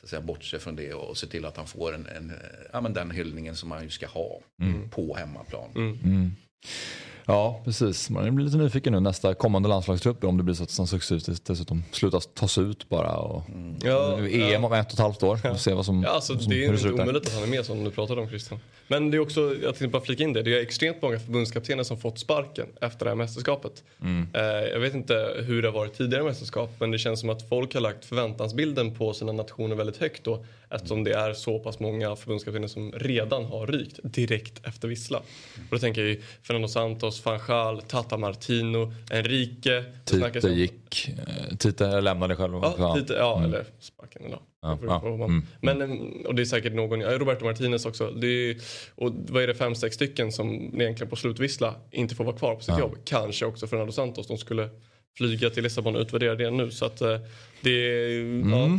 S3: så att säga, bortse från det och se till att han får en, en, ja, men den hyllningen som han ju ska ha på hemmaplan.
S1: Ja, precis. Man blir lite nyfiken nu nästa kommande landslagstrupper om det blir så att han successivt dessutom slutas tas ut bara. Och
S2: Ja,
S1: EM om ett och ett halvt år. Får se vad som,
S2: Ja, alltså,
S1: som,
S2: det är inte omöjligt att han är med som du pratade om Christian. Men det är också, jag tänkte bara flika in det, det är extremt många förbundskaptener som fått sparken efter det här mästerskapet.
S1: Mm.
S2: Eh, jag vet inte hur det har varit tidigare mästerskap men det känns som att folk har lagt förväntansbilden på sina nationer väldigt högt då eftersom det är så pass många förbundskaptener som redan har rykt direkt efter vissla. Och då tänker jag ju Fernando Santos, van Gaal, Tata Martino, Enrique.
S1: Tite gick, eh, Tite lämnade själv.
S2: Ja, lite, ja eller sparken eller
S1: Ja, ja, mm.
S2: Men, eh, och det är säkert någon, ja, Roberto Martinez också. Det är, och vad är det, fem, sex stycken som egentligen på slutvissla inte får vara kvar på sitt jobb. Kanske också Fernando Santos. De skulle flyga till Lissabon och utvärdera det nu. Så att eh, det, ja,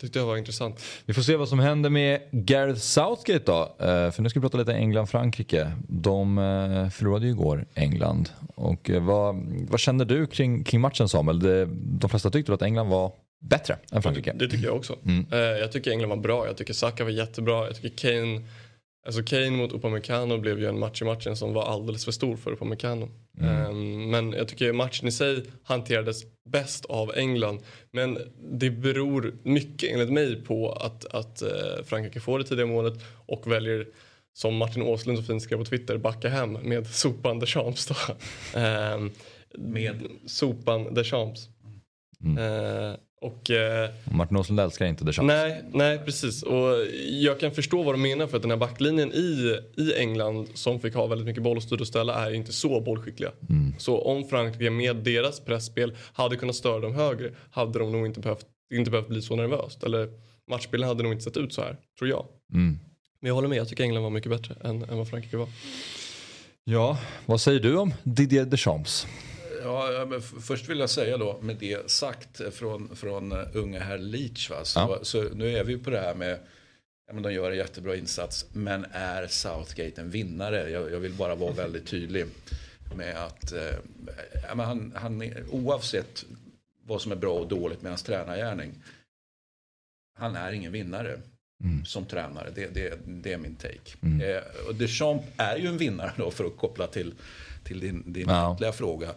S2: tyckte jag var intressant.
S1: Vi får se vad som händer med Gareth Southgate då. Eh, För nu ska vi prata lite England-Frankrike. De eh, förlorade ju igår, England. Och eh, vad, vad kände du kring, kring matchen Samuel? Det, de flesta tyckte att England var bättre än Frankrike.
S2: Det tycker jag också. Eh, jag tycker England var bra. Jag tycker Saka var jättebra. Jag tycker Kane Alltså Kane mot Upamecano blev ju en match i matchen som var alldeles för stor för Upamecano. Eh, men jag tycker matchen i sig hanterades bäst av England. Men det beror mycket enligt mig på att, att eh, Frankrike får det tidiga målet och väljer som Martin Åslund så fint skrev på Twitter, backa hem med sopan Deschamps. Då. Eh,
S3: Med?
S2: Sopan Deschamps. Eh, och eh,
S1: Martin Åslund älskar inte Deschamps.
S2: Nej, nej precis. Och jag kan förstå vad du menar för att den här backlinjen i, i England som fick ha väldigt mycket boll och styra och ställa är inte så bollskickliga. Så om Frankrike med deras pressspel hade kunnat störa dem högre hade de nog inte behövt, inte behövt bli så nervöst. Eller matchbilden hade nog inte sett ut så här, tror jag.
S1: Mm.
S2: Men jag håller med, jag tycker England var mycket bättre än, än vad Frankrike var.
S1: Ja, vad säger du om Didier Deschamps?
S3: Ja, först vill jag säga då med det sagt eh, från, från uh, unga herr Leach. Va? Så,
S1: Ja.
S3: så nu är vi på det här med, ja, men de gör en jättebra insats, men är Southgate en vinnare? Jag, jag vill bara vara väldigt tydlig med att eh, ja, men han, han oavsett vad som är bra och dåligt med hans tränargärning, han är ingen vinnare. Som tränare, det, det, det är min take. Eh, och Deschamps är ju en vinnare då för att koppla till, till din, din egentliga fråga.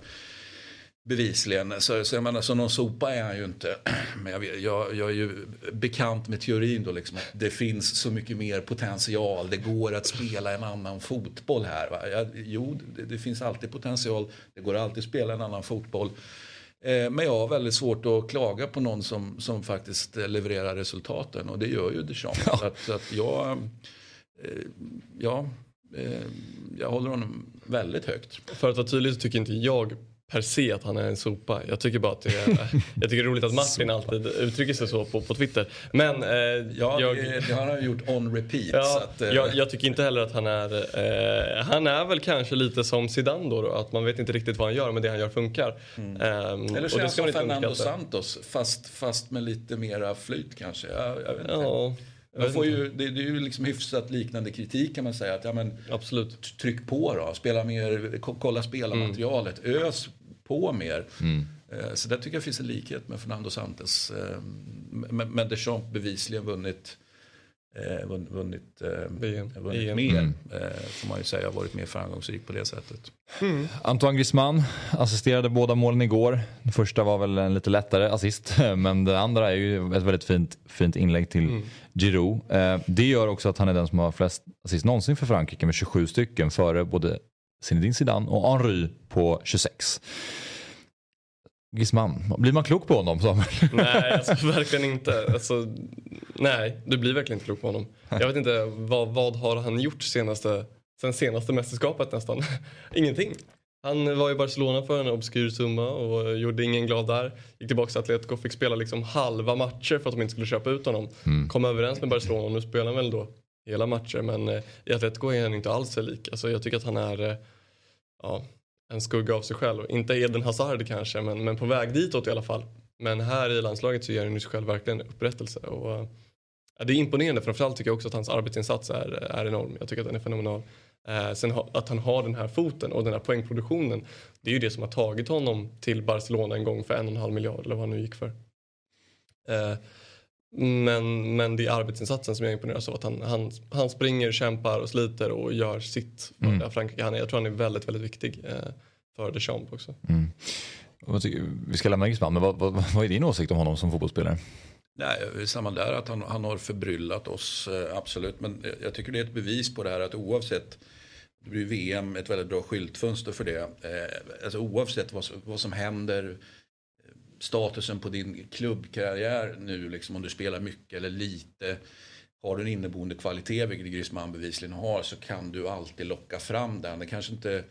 S3: Bevisligen. Så, så jag menar, så någon sopa är han ju inte. Men jag, jag, jag är ju bekant med teorin då liksom att det finns så mycket mer potential. Det går att spela en annan fotboll här. Va? Jag, jo, det, det finns alltid potential. Det går alltid att spela en annan fotboll. Eh, men jag har väldigt svårt att klaga på någon som, som faktiskt levererar resultaten. Och det gör ju Deschamps. Så att, så att jag, eh, ja, eh, jag håller honom väldigt högt.
S2: För att vara tydlig så tycker inte jag per se att han är en sopa. Jag tycker bara att det är, jag tycker det är roligt att Martin alltid uttrycker sig så på, på Twitter. Men eh,
S3: Ja,
S2: jag,
S3: det, det har han gjort on repeat. så
S2: Ja,
S3: att, eh,
S2: jag, jag tycker inte heller att han är... Eh, han är väl kanske lite som Zidane då, då, att man vet inte riktigt vad han gör men det han gör funkar. Ehm,
S3: Eller så är
S2: det
S3: han
S2: ska man
S3: som
S2: inte
S3: Fernando. Santos, fast, fast med lite mera flyt kanske. Jag, jag vet inte.
S2: Ja,
S3: Man får ju, det, det är ju liksom hyfsat liknande kritik kan man säga. Att, ja, men,
S2: Absolut.
S3: tryck på då, spela mer, ko- kolla spelarmaterialet,
S2: Mm.
S3: ös på mer. Eh, Så där tycker jag finns en likhet med Fernando Santos. Eh, Men, men Deschamps bevisligen vunnit, eh, vunn- vunnit, eh, vunnit mer. Eh, får man ju säga, varit mer framgångsrik på det sättet.
S1: Antoine Griezmann assisterade båda målen igår. Den första var väl en lite lättare assist, men det andra är ju ett väldigt fint, fint inlägg till Giroud. Eh, Det gör också att han är den som har flest assist någonsin för Frankrike med 27 stycken före både Zinedine Zidane och Henry på 26. Griezmann, blir man klok på honom Samuel?
S2: Nej, alltså, verkligen inte. Alltså, nej, du blir verkligen inte klok på honom. Jag vet inte, vad, vad har han gjort senaste sen senaste mästerskapet nästan. Ingenting. Han var i Barcelona för en obskyr summa och gjorde ingen glad där. Gick tillbaka till Atletico och fick spela liksom halva matcher för att de inte skulle köpa ut honom. Mm. Kom överens med Barcelona och nu spelar han väl då hela matcher men eh, i Atletico är han inte alls sig lik. Alltså, jag tycker att han är eh, ja, en skugga av sig själv. Inte Eden Hazard kanske men, men på väg ditåt i alla fall. Men här i landslaget så ger han ju sig själv verkligen upprättelse. Och, eh, ja, det är imponerande framförallt tycker jag också att hans arbetsinsats är, är enorm. Jag tycker att den är fenomenal. Eh, sen ha, att han har den här foten och den här poängproduktionen. Det är ju det som har tagit honom till Barcelona en gång för en och en halv miljard eller vad han nu gick för. Eh, men, men det är arbetsinsatsen som jag imponeras av. Att han, han, han springer, kämpar och sliter och gör sitt för mm. Frankrike. Han är, jag tror han är väldigt, väldigt viktig eh, för Deschamps också. Mm.
S1: Vi ska lämna Griezmann, men vad, vad, vad, är din åsikt om honom som fotbollsspelare?
S3: Nej, samma där, att han, han har förbryllat oss, eh, absolut. Men jag tycker det är ett bevis på det här att oavsett det blir VM ett väldigt bra skyltfönster för det. Eh, alltså oavsett vad, vad som händer, statusen på din klubbkarriär nu, liksom om du spelar mycket eller lite. Har du en inneboende kvalitet, vilket Griezmann bevisligen har, så kan du alltid locka fram den. Det kanske inte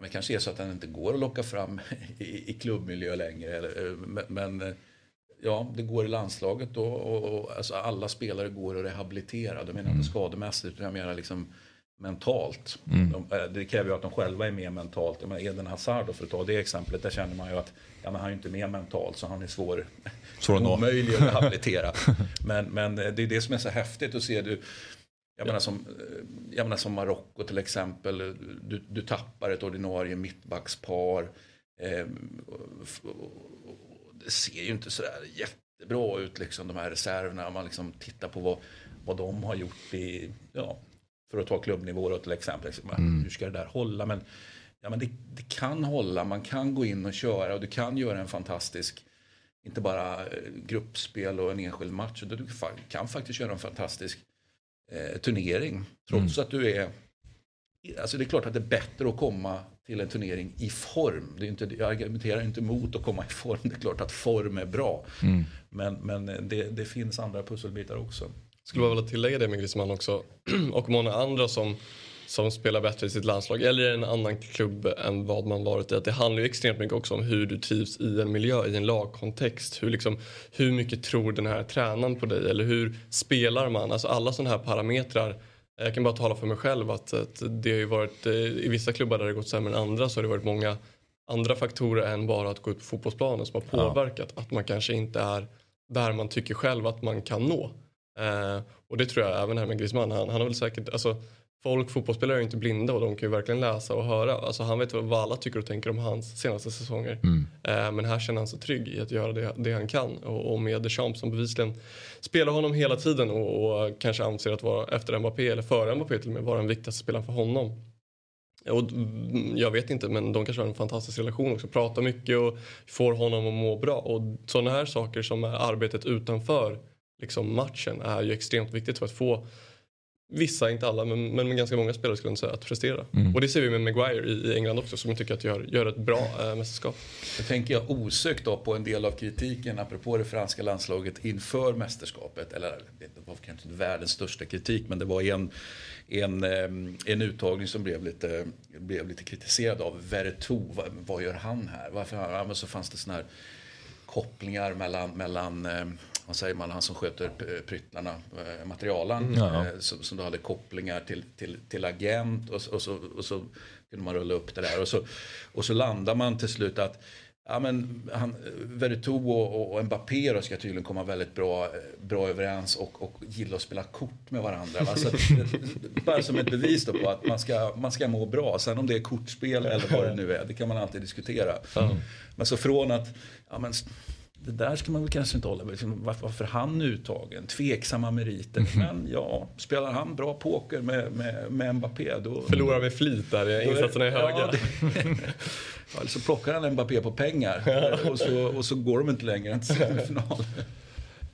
S3: men kanske är så att den inte går att locka fram i, i klubbmiljö längre. Eller, eh, men, men, ja, det går i landslaget då, och, och alltså alla spelare går att rehabilitera. Jag menar inte skademässigt utan jag menar liksom mentalt. Mm. De, eh, det kräver ju att de själva är med mentalt. Men Eden Hazard då, för att ta det exemplet, där känner man ju att ja, men han är inte med mentalt så han är svår, svår att omöjlig att rehabilitera. men, men eh, det är det som är så häftigt att se. Du, jag menar som, jag menar som Marocko till exempel. Du, du tappar ett ordinarie mittbackspar. Eh, det ser ju inte sådär jättebra ut liksom de här reserverna. Om man liksom tittar på vad, vad de har gjort i, ja, för att ta klubbnivå då till exempel. Mm. Hur ska det där hålla? Men, ja, men det, det, kan hålla, man kan gå in och köra och du kan göra en fantastisk inte bara eh, gruppspel och en enskild match. Du kan faktiskt göra en fantastisk eh, turnering. Trots mm. att du är... Alltså det är klart att det är bättre att komma till en turnering i form. Det är inte, jag argumenterar inte emot att komma i form. Det är klart att form är bra. Mm. Men, men det, det, finns andra pusselbitar också.
S2: Skulle bara vilja tillägga det med Griezmann också. och många andra som, som spelar bättre i sitt landslag eller i en annan klubb än vad man varit i. Att det handlar ju extremt mycket också om hur du trivs i en miljö, i en lagkontext. Hur, liksom, hur mycket tror den här tränaren på dig eller hur spelar man? Alltså alla sådana här parametrar. Jag kan bara tala för mig själv att, att det har ju varit eh, i vissa klubbar där det gått sämre än andra så har det varit många andra faktorer än bara att gå ut på fotbollsplanen som har påverkat ja. att man kanske inte är där man tycker själv att man kan nå. Eh, och det tror jag även här med Griezmann. Han, han har väl säkert, alltså, folk, fotbollsspelare är ju inte blinda och de kan ju verkligen läsa och höra. Alltså, han vet vad alla tycker och tänker om hans senaste säsonger. Mm. Eh, men här känner han sig trygg i att göra det, det han kan. Och, och med Deschamps som bevisligen spelar honom hela tiden och, och kanske anser att vara efter Mbappé eller före Mbappé till och med vara den viktigaste spelaren för honom. Och jag vet inte men de kanske har en fantastisk relation också. Pratar mycket och får honom att må bra. Och sådana här saker som är arbetet utanför liksom matchen är ju extremt viktigt för att få vissa, inte alla, men, men ganska många spelare skulle jag säga att prestera. Mm. Och det ser vi med Maguire i, i England också som jag tycker att gör, gör ett bra äh, mästerskap.
S3: Jag tänker jag osökt då på en del av kritiken apropå det franska landslaget inför mästerskapet. Eller det var kanske inte världens största kritik men det var en, en, eh, en uttagning som blev lite, blev lite kritiserad av Verretou. Vad, vad gör han här? Varför? Ja, så fanns det sådana här kopplingar mellan, mellan eh, vad säger man, han som sköter pryttlarna, eh, materialen. Ja. Eh, som, som då hade kopplingar till, till, till agent och, och, så, och så kunde man rulla upp det där. Och så, och så landar man till slut att Ja, men han, Veretout och, och Mbappé då ska tydligen komma väldigt bra, bra överens och, och gilla att spela kort med varandra. Alltså, bara som ett bevis på att man ska, man ska må bra. Sen om det är kortspel eller vad det nu är, det kan man alltid diskutera. Mm. Men så från att ja, men, det där ska man väl kanske inte hålla med. Liksom, varför, varför han uttagen? Tveksamma meriter. Mm. Men ja, spelar han bra poker med, med, med Mbappé då...
S2: Förlorar med flit där, insatserna är höga. Ja, det,
S3: ja, så plockar han Mbappé på pengar och, så, och så går de inte längre än till semifinal.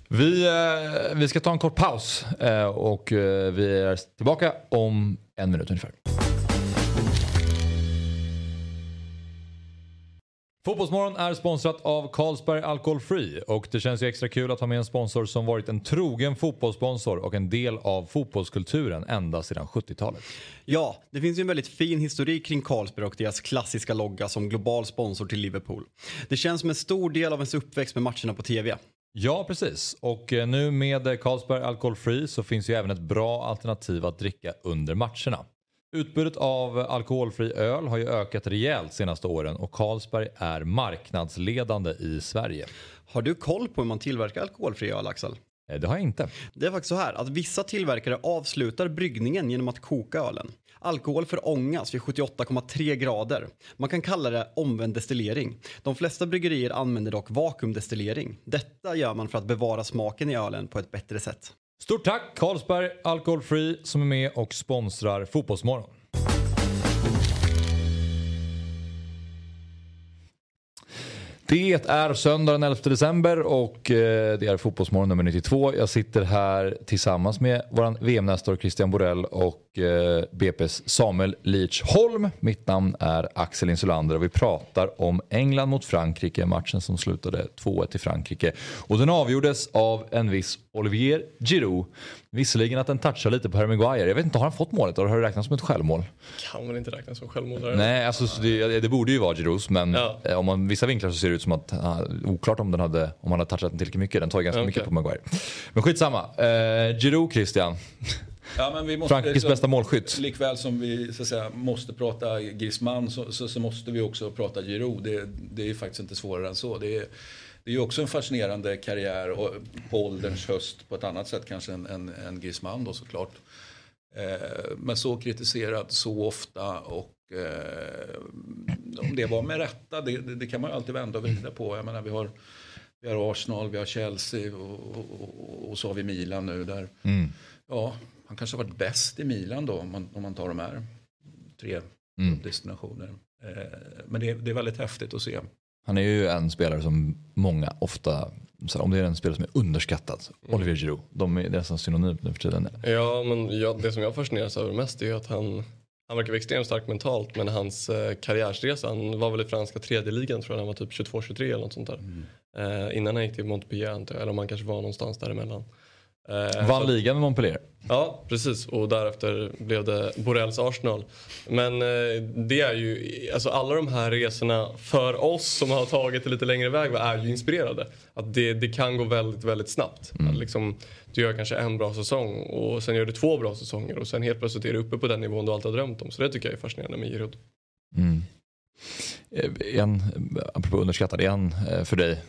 S1: Vi, eh, vi ska ta en kort paus eh, och eh, vi är tillbaka om en minut ungefär. Fotbollsmorgon är sponsrat av Carlsberg Alcohol Free och det känns ju extra kul att ha med en sponsor som varit en trogen fotbollssponsor och en del av fotbollskulturen ända sedan 70-talet.
S5: Ja, det finns ju en väldigt fin historik kring Carlsberg och deras klassiska logga som global sponsor till Liverpool. Det känns som en stor del av ens uppväxt med matcherna på TV.
S1: Ja, precis. Och eh, nu med Carlsberg Alcohol Free så finns ju även ett bra alternativ att dricka under matcherna. Utbudet av alkoholfri öl har ju ökat rejält senaste åren och Carlsberg är marknadsledande i Sverige.
S5: Har du koll på hur man tillverkar alkoholfri öl, Axel?
S1: Eh, Det har jag inte.
S5: Det är faktiskt så här att vissa tillverkare avslutar bryggningen genom att koka ölen. Alkohol förångas vid 78,3 grader. Man kan kalla det omvänd destillering. De flesta bryggerier använder dock vakuumdestillering. Detta gör man för att bevara smaken i ölen på ett bättre sätt.
S1: Stort tack Carlsberg Alcohol Free som är med och sponsrar Fotbollsmorgon. Det är söndag den 11 december och eh, det är Fotbollsmorgon nummer 92. Jag sitter här tillsammans med vår VM-nestor Christian Borell och BP's Samuel Leach Holm. Mitt namn är Axel Insulander och vi pratar om England mot Frankrike, matchen som slutade 2-1 till Frankrike. Och den avgjordes av en viss Olivier Giroud. Visserligen att den touchar lite på Harry Maguire. Jag vet inte, har han fått målet eller har det räknats som ett självmål?
S2: Kan väl inte räknas som självmål?
S1: Nej, alltså, så det, det borde ju vara Girouds men
S2: Ja.
S1: eh, om man vissa vinklar så ser det ut som att ah, oklart om den hade om han hade touchat den tillräckligt mycket. Den tar ju ganska
S2: Okej.
S1: mycket på Maguire. Men skitsamma. Eh, Giroud Christian,
S3: Ja, men vi måste,
S1: Frankrikes
S3: så-
S1: bästa målskytt.
S3: Likväl som vi så att säga, måste prata Griezmann så, så, så måste vi också prata Giroud. Det, det är faktiskt inte svårare än så. Det är, det är också en fascinerande karriär och på ålderns höst på ett annat sätt kanske än, än, än Griezmann då såklart. Eh, men så kritiserad så ofta och eh, om det var med rätta det, det, det kan man ju alltid vända och vrida på. Jag menar, vi har, vi har Arsenal, vi har Chelsea och, och, och, och så har vi Milan nu där
S1: Mm.
S3: Ja, han kanske har varit bäst i Milan då om man, om man tar de här tre
S1: Mm.
S3: destinationer. Eh, men det, är- det är väldigt häftigt att se.
S1: Han är ju en spelare som många ofta, om det är en spelare som är underskattad, Olivier Giroud. De är nästan synonymt nu för tiden.
S2: Ja, men jag, det som jag fascineras över mest är ju att han, han verkar vara extremt stark mentalt men hans eh, karriärsresa, han var väl i franska tredje ligan tror jag, han var typ 22-23 eller något sånt där. Eh, innan han gick till Montpellier antar jag, eller om han kanske var någonstans däremellan. Eh,
S1: Vann ligan med Montpellier.
S2: Ja, precis. Och därefter blev det Borrells Arsenal. Men eh, det är ju, alltså alla de här resorna för oss som har tagit det lite längre väg va, är ju inspirerade. Att det, det kan gå väldigt, väldigt snabbt. Att liksom, du gör kanske en bra säsong och sen gör du två bra säsonger och sen helt plötsligt är du uppe på den nivån du alltid har drömt om. Så det tycker jag är fascinerande med Giroud.
S1: Mm. Eh, han, apropå underskattad, han eh, för dig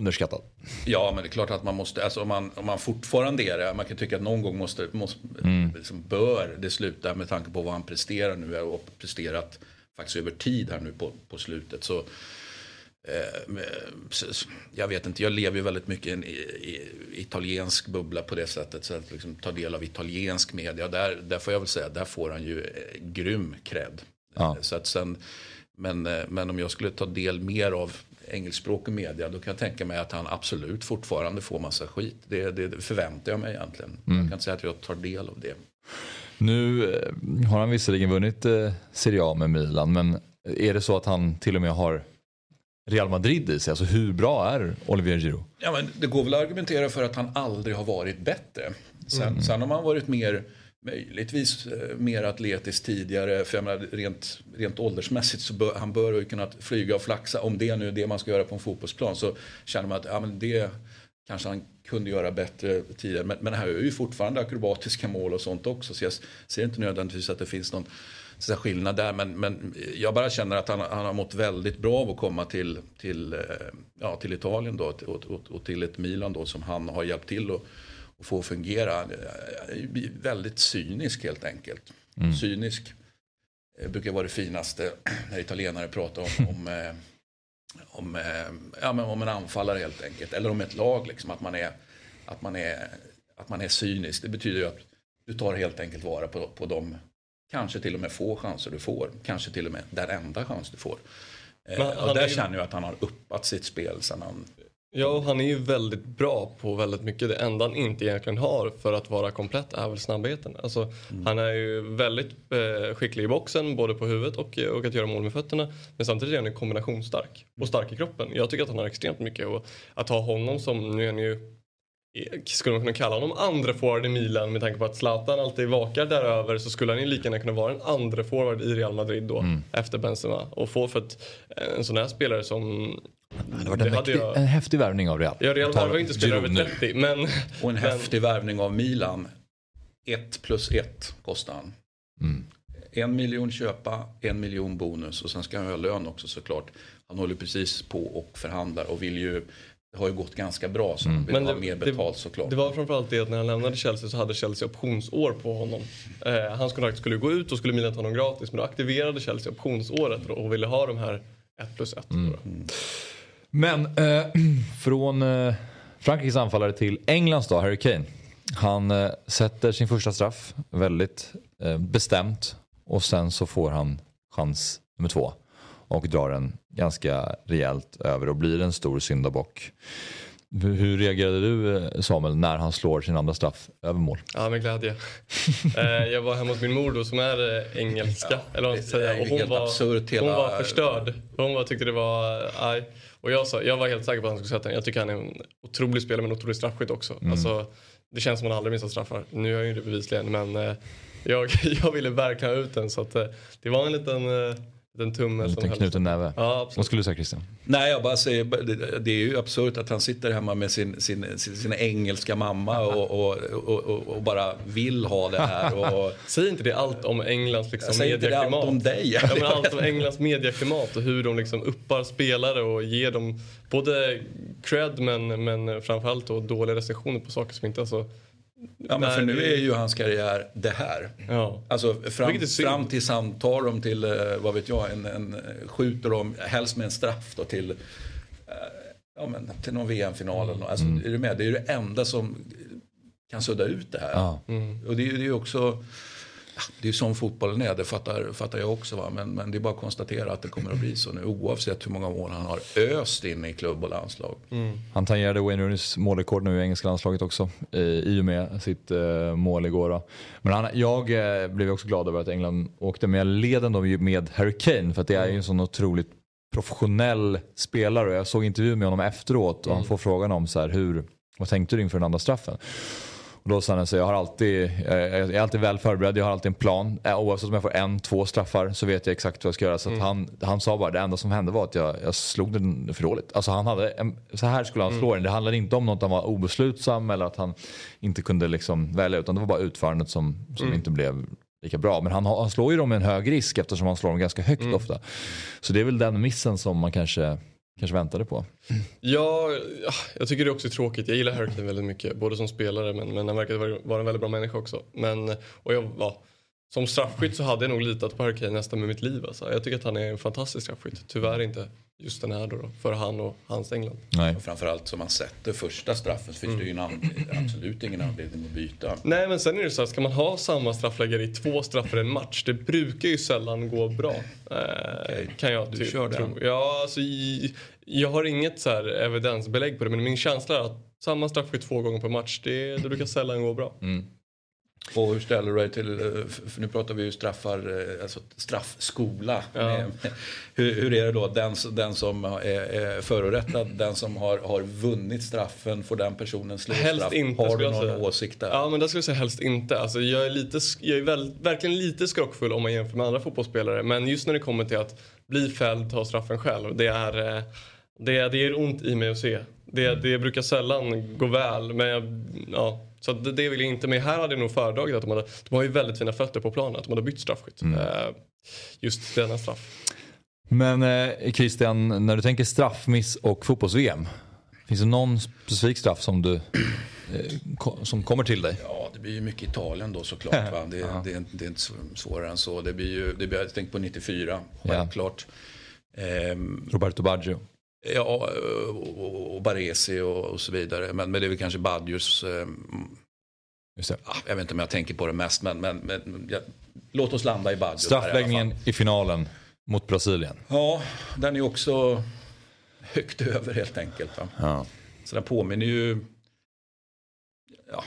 S1: underskattad?
S3: Ja, men det är klart att man måste, alltså om man, om man fortfarande är det, man kan tycka att någon gång måste, måste liksom bör det sluta med tanke på vad han presterar nu och presterat faktiskt över tid här nu på, på slutet. Så, eh, s- jag vet inte, jag lever ju väldigt mycket i en i, i, italiensk bubbla på det sättet. Så att liksom ta del av italiensk media, där, där får jag väl säga, där får han ju eh, grym cred.
S1: Ja.
S3: Så att sen, men, eh, men om jag skulle ta del mer av engelskspråkig media då kan jag tänka mig att han absolut fortfarande får massa skit. Det, det förväntar jag mig egentligen. Jag kan inte säga att jag tar del av det.
S1: Nu eh, har han visserligen vunnit eh, Serie A med Milan men är det så att han till och med har Real Madrid i sig? Alltså hur bra är Olivier Giroud?
S3: Ja, men det går väl att argumentera för att han aldrig har varit bättre. Sen, sen har man varit mer, möjligtvis eh, mer atletisk tidigare. För jag menar, rent, rent åldersmässigt så bör, han bör ju kunna flyga och flaxa. Om det nu är det man ska göra på en fotbollsplan så känner man att ja, men det kanske han kunde göra bättre tidigare. Men, men han är ju fortfarande akrobatiska mål och sånt också. Så jag ser inte nödvändigtvis att det finns någon så skillnad där. Men, men jag bara känner att han, han har mått väldigt bra av att komma till, till, eh, ja, till Italien då, och, och, och till ett Milan då som han har hjälpt till att att få fungera. Är Väldigt cynisk helt enkelt. Cynisk eh, brukar vara det finaste när italienare pratar om, om, eh, om, eh, ja, men om en anfallare helt enkelt. Eller om ett lag, liksom, att, man är, att, man är, att man är cynisk. Det betyder ju att du tar helt enkelt vara på, på de kanske till och med få chanser du får. Kanske till och med den enda chans du får. Eh,
S2: Men
S3: och där
S2: är ju-
S3: känner jag att han har uppat sitt spel sen han
S2: Ja, han är ju väldigt bra på väldigt mycket. Det enda han inte egentligen har för att vara komplett är väl snabbheten. Alltså, mm. Han är ju väldigt eh, skicklig i boxen, både på huvudet och, och att göra mål med fötterna. Men samtidigt är han kombinationsstark och stark i kroppen. Jag tycker att han har extremt mycket. Och att ha honom som, nu är han ju skulle man kunna kalla honom andra forward i Milan med tanke på att Zlatan alltid vakar däröver så skulle han ju lika gärna kunna vara en andra forward i Real Madrid då mm. efter Benzema. Och få för att en sån här spelare som
S1: det var det mäktig, jag... en häftig värvning av Real.
S2: Ja, Real värvar inte spelare över 30. Men,
S3: och en men... häftig värvning av Milan. 1 plus 1 kostar han. Mm. En miljon köpa, en miljon bonus och sen ska han ha lön också såklart. Han håller precis på och förhandlar och vill ju det har ju gått ganska bra så mm. vill Men det, ha mer betalt
S2: det,
S3: såklart.
S2: Det var framförallt det att när han lämnade Chelsea så hade Chelsea optionsår på honom. Eh, hans kontrakt skulle gå ut och skulle Milan ta honom gratis men då aktiverade Chelsea optionsåret och ville ha de här 1 plus 1. Mm.
S1: Men eh, från eh, Frankrikes anfallare till Englands då, Harry Kane. Han eh, sätter sin första straff väldigt eh, bestämt och sen så får han chans nummer två och drar den ganska rejält över och blir en stor syndabock. Hur reagerade du eh, Samuel när han slår sin andra straff över mål?
S2: Ja med glädje. Eh, jag var hemma hos min mor då som är engelska. Ja, eller vad man ska säga. Och hon, var, absurt, hela... hon var förstörd. Hon var, tyckte det var aj. Och jag, sa, jag var helt säker på att han skulle sätta den. Jag tycker han är en otrolig spelare men otroligt straffskytt också. Mm. Alltså, det känns som att han aldrig missar straffar. Nu är jag ju det bevisligen men jag, jag ville verkligen ha ut den så att, det var en liten
S1: en tumme. En liten knuten näve.
S2: Ja,
S1: Vad skulle du säga Christian?
S3: Nej, jag bara säger, det är ju absurt att han sitter hemma med sin, sin, sin, sin engelska mamma och, och, och, och, bara vill ha det här. Och...
S2: Säg inte det allt om Englands liksom,
S3: Säg inte det allt om dig.
S2: Ja, men allt om Englands medieklimat och hur de liksom uppar spelare och ger dem både cred men, men framförallt då dåliga recensioner på saker som inte... Alltså,
S3: Ja, men för nu är ju hans karriär det här. Ja. Alltså fram, fram tills han tar dem till, eh, vad vet jag, en, en, skjuter dem, helst med en straff då till, eh, ja, men, till någon VM-final. Mm. Alltså, mm. Är du med? Det är ju det enda som kan sudda ut det här. Ja. Mm. Och det, det är ju också det är som fotbollen är, det fattar, fattar jag också. Va? Men, men det är bara att konstatera att det kommer att bli så nu oavsett hur många mål han har öst in i klubb och landslag. Mm.
S1: Han tangerade Wayne Rooneys målrekord nu i engelska landslaget också eh, i och med sitt eh, mål igår. Då. Men han, jag eh, blev också glad över att England åkte med. Jag led ändå med Harry Kane för att det är ju en sån otroligt professionell spelare. Jag såg intervju med honom efteråt och han mm. får frågan om så här, hur, vad tänkte du inför den andra straffen? Och då sa han så jag, har alltid, jag är alltid väl förberedd, jag har alltid en plan. Eh, oavsett om jag får en, två straffar så vet jag exakt vad jag ska göra. Så mm. han, han sa bara det enda som hände var att jag, jag slog den för dåligt. Alltså han hade en, så här skulle han slå mm. den. Det handlade inte om något han var obeslutsam eller att han inte kunde liksom välja utan det var bara utförandet som, som mm. inte blev lika bra. Men han, han slår ju dem med en hög risk eftersom han slår dem ganska högt mm. ofta. Så det är väl den missen som man kanske kanske väntade på.
S2: Ja, jag tycker det också är tråkigt. Jag gillar Hurricane väldigt mycket, både som spelare men, men han verkar vara en väldigt bra människa också. Men, och jag, ja, som straffskytt så hade jag nog litat på Hurricane nästan med mitt liv. Alltså. Jag tycker att han är en fantastisk straffskytt. Tyvärr inte just den här då, då för han och hans England.
S3: Nej. Och framförallt som man sätter första straffen så finns mm. det ju mm. absolut ingen anledning att byta.
S2: Nej men sen är det så att ska man ha samma straffläggare i två straffar i en match det brukar ju sällan gå bra. Okay. Kan jag
S3: du kör tro.
S2: Den. Ja, alltså, jag har inget så här evidensbelägg på det men min känsla är att samma straffskytt två gånger per match det, det brukar sällan gå bra. Mm.
S3: Och hur ställer du dig till, eh, för nu pratar vi ju straffar, eh, alltså straffskola. Ja. Hur, hur, är det då, den, den som är, är förorättad, den som har, har vunnit straffen, får den personen slå helst straff? Inte, har du någon säga. åsikt där?
S2: Ja men det skulle jag säga helst inte. Alltså, jag är, lite, jag är väl, verkligen lite skrockfull om man jämför med andra fotbollsspelare. Men just när det kommer till att bli fälld, ta straffen själv. Det är, eh, det, det är ont i mig att se. Det, det brukar sällan gå väl. Men jag, ja, så det, det vill jag inte. Men här hade jag nog föredragit att de hade, de har ju väldigt fina fötter på planen, att de hade bytt straffskytt. Mm. Uh, just denna straff.
S1: Men eh, Christian, när du tänker straffmiss och fotbolls-VM. Finns det någon specifik straff som, du, eh, som kommer till dig?
S3: Ja, det blir ju mycket Italien då såklart. Va? Det, det, är, det är inte svårare än så. Det blir ju, det blir, jag tänkte på 94, självklart.
S1: Ja. Ehm, Roberto Baggio.
S3: Ja, och Baresi och, och, så vidare. Men, men det är väl kanske Badjus. Eh, jag vet inte om jag tänker på det mest, men, men, men ja, låt oss landa i Badjus.
S1: Straffläggningen i, i, finalen mot Brasilien.
S3: Ja, den är också högt över helt enkelt. Va? Ja. Så den påminner ju, ja,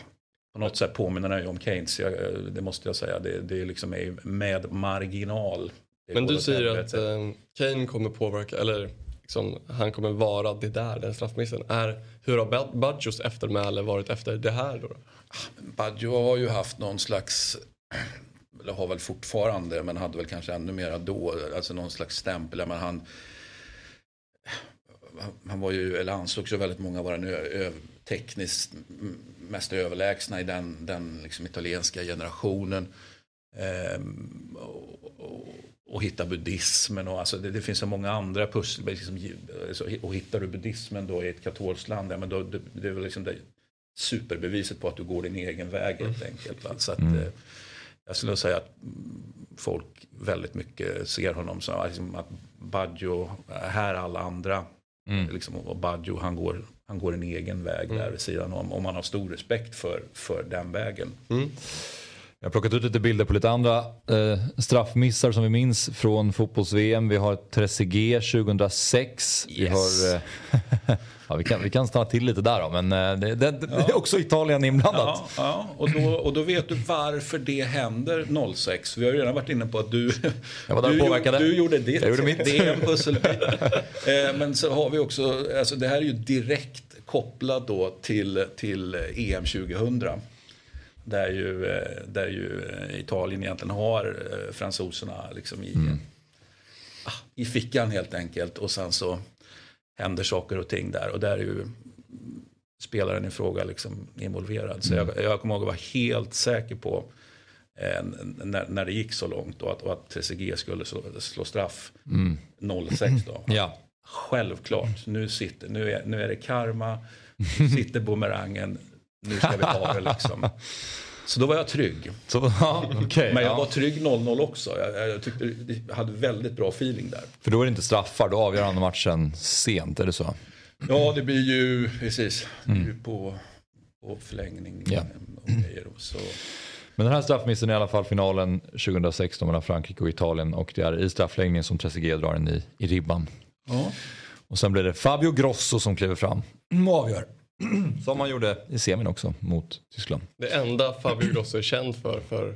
S3: på något sätt påminner den ju om Keynes. Jag, det måste jag säga. Det, det liksom är med marginal.
S2: Men du säger att eh, Kane kommer påverka, eller liksom, han kommer vara det där, den straffmissen. Är, hur har Badjos eftermäle varit efter det här då?
S3: Badjo har ju haft någon slags eller har väl fortfarande, men hade väl kanske ännu mera då, alltså någon slags stämpel. Men han, han var ju, eller ansågs ju väldigt många vara den tekniskt mest överlägsna i den, den liksom italienska generationen. Ehm, och, och, och, hitta buddhismen och alltså det, det, finns så många andra pussel. Liksom, och hittar du buddhismen då i ett katolskt land, ja, men då, det, det är väl liksom det superbeviset på att du går din egen väg helt mm. enkelt. Va? Så att, mm. Eh, jag skulle säga att folk väldigt mycket ser honom som liksom att Baggio, här alla andra. Mm. Liksom, och Baggio han går, han går en egen väg mm. där vid sidan om. Och man har stor respekt för, för den vägen.
S1: Jag har plockat ut lite bilder på lite andra eh, straffmissar som vi minns från fotbolls-VM. Vi har Trezeguet 2006. Yes. Vi har eh, Ja, vi, kan, vi kan stanna till lite där då, men eh, det, det, det ja. är också Italien inblandat.
S3: Ja, ja. Och, då, och då vet du varför det händer 06. Vi har ju redan varit inne på att du,
S1: du, påverkade.
S3: du gjorde ditt.
S1: Jag gjorde mitt.
S3: Det är en pusselbit. Eh, men så har vi också, alltså det här är ju direkt kopplat då till, till EM 2000. Där ju, eh, där ju Italien egentligen har fransoserna liksom i, mm. Ah, i fickan helt enkelt. Och sen så händer saker och ting där. Och där är ju spelaren i fråga liksom involverad. Så mm. jag, jag kommer ihåg att vara helt säker på eh, när, när det gick så långt och att, och att TCG skulle slå, slå straff mm. 06 då.
S1: ja.
S3: Självklart, nu, sitter, nu, är, nu är det karma, nu sitter bumerangen, nu ska vi ta det liksom. Så då var jag trygg.
S1: Så, ja, okay,
S3: Men jag ja. var trygg 0-0 också. Jag, jag tyckte jag hade väldigt bra feeling där.
S1: För då är det inte straffar, då avgör han matchen sent, är det så?
S3: Ja, det blir ju precis mm. på, på förlängning
S1: ja.
S3: och grejer. Så.
S1: Men den här straffmissen är i alla fall finalen 2016 mellan Frankrike och Italien och det är i straffläggningen som Trezeguet drar den i, i ribban. Ja. Och sen blir det Fabio Grosso som kliver fram och avgör. Som han gjorde i semin också mot Tyskland.
S2: Det enda Fabio Grosso är känd för, för,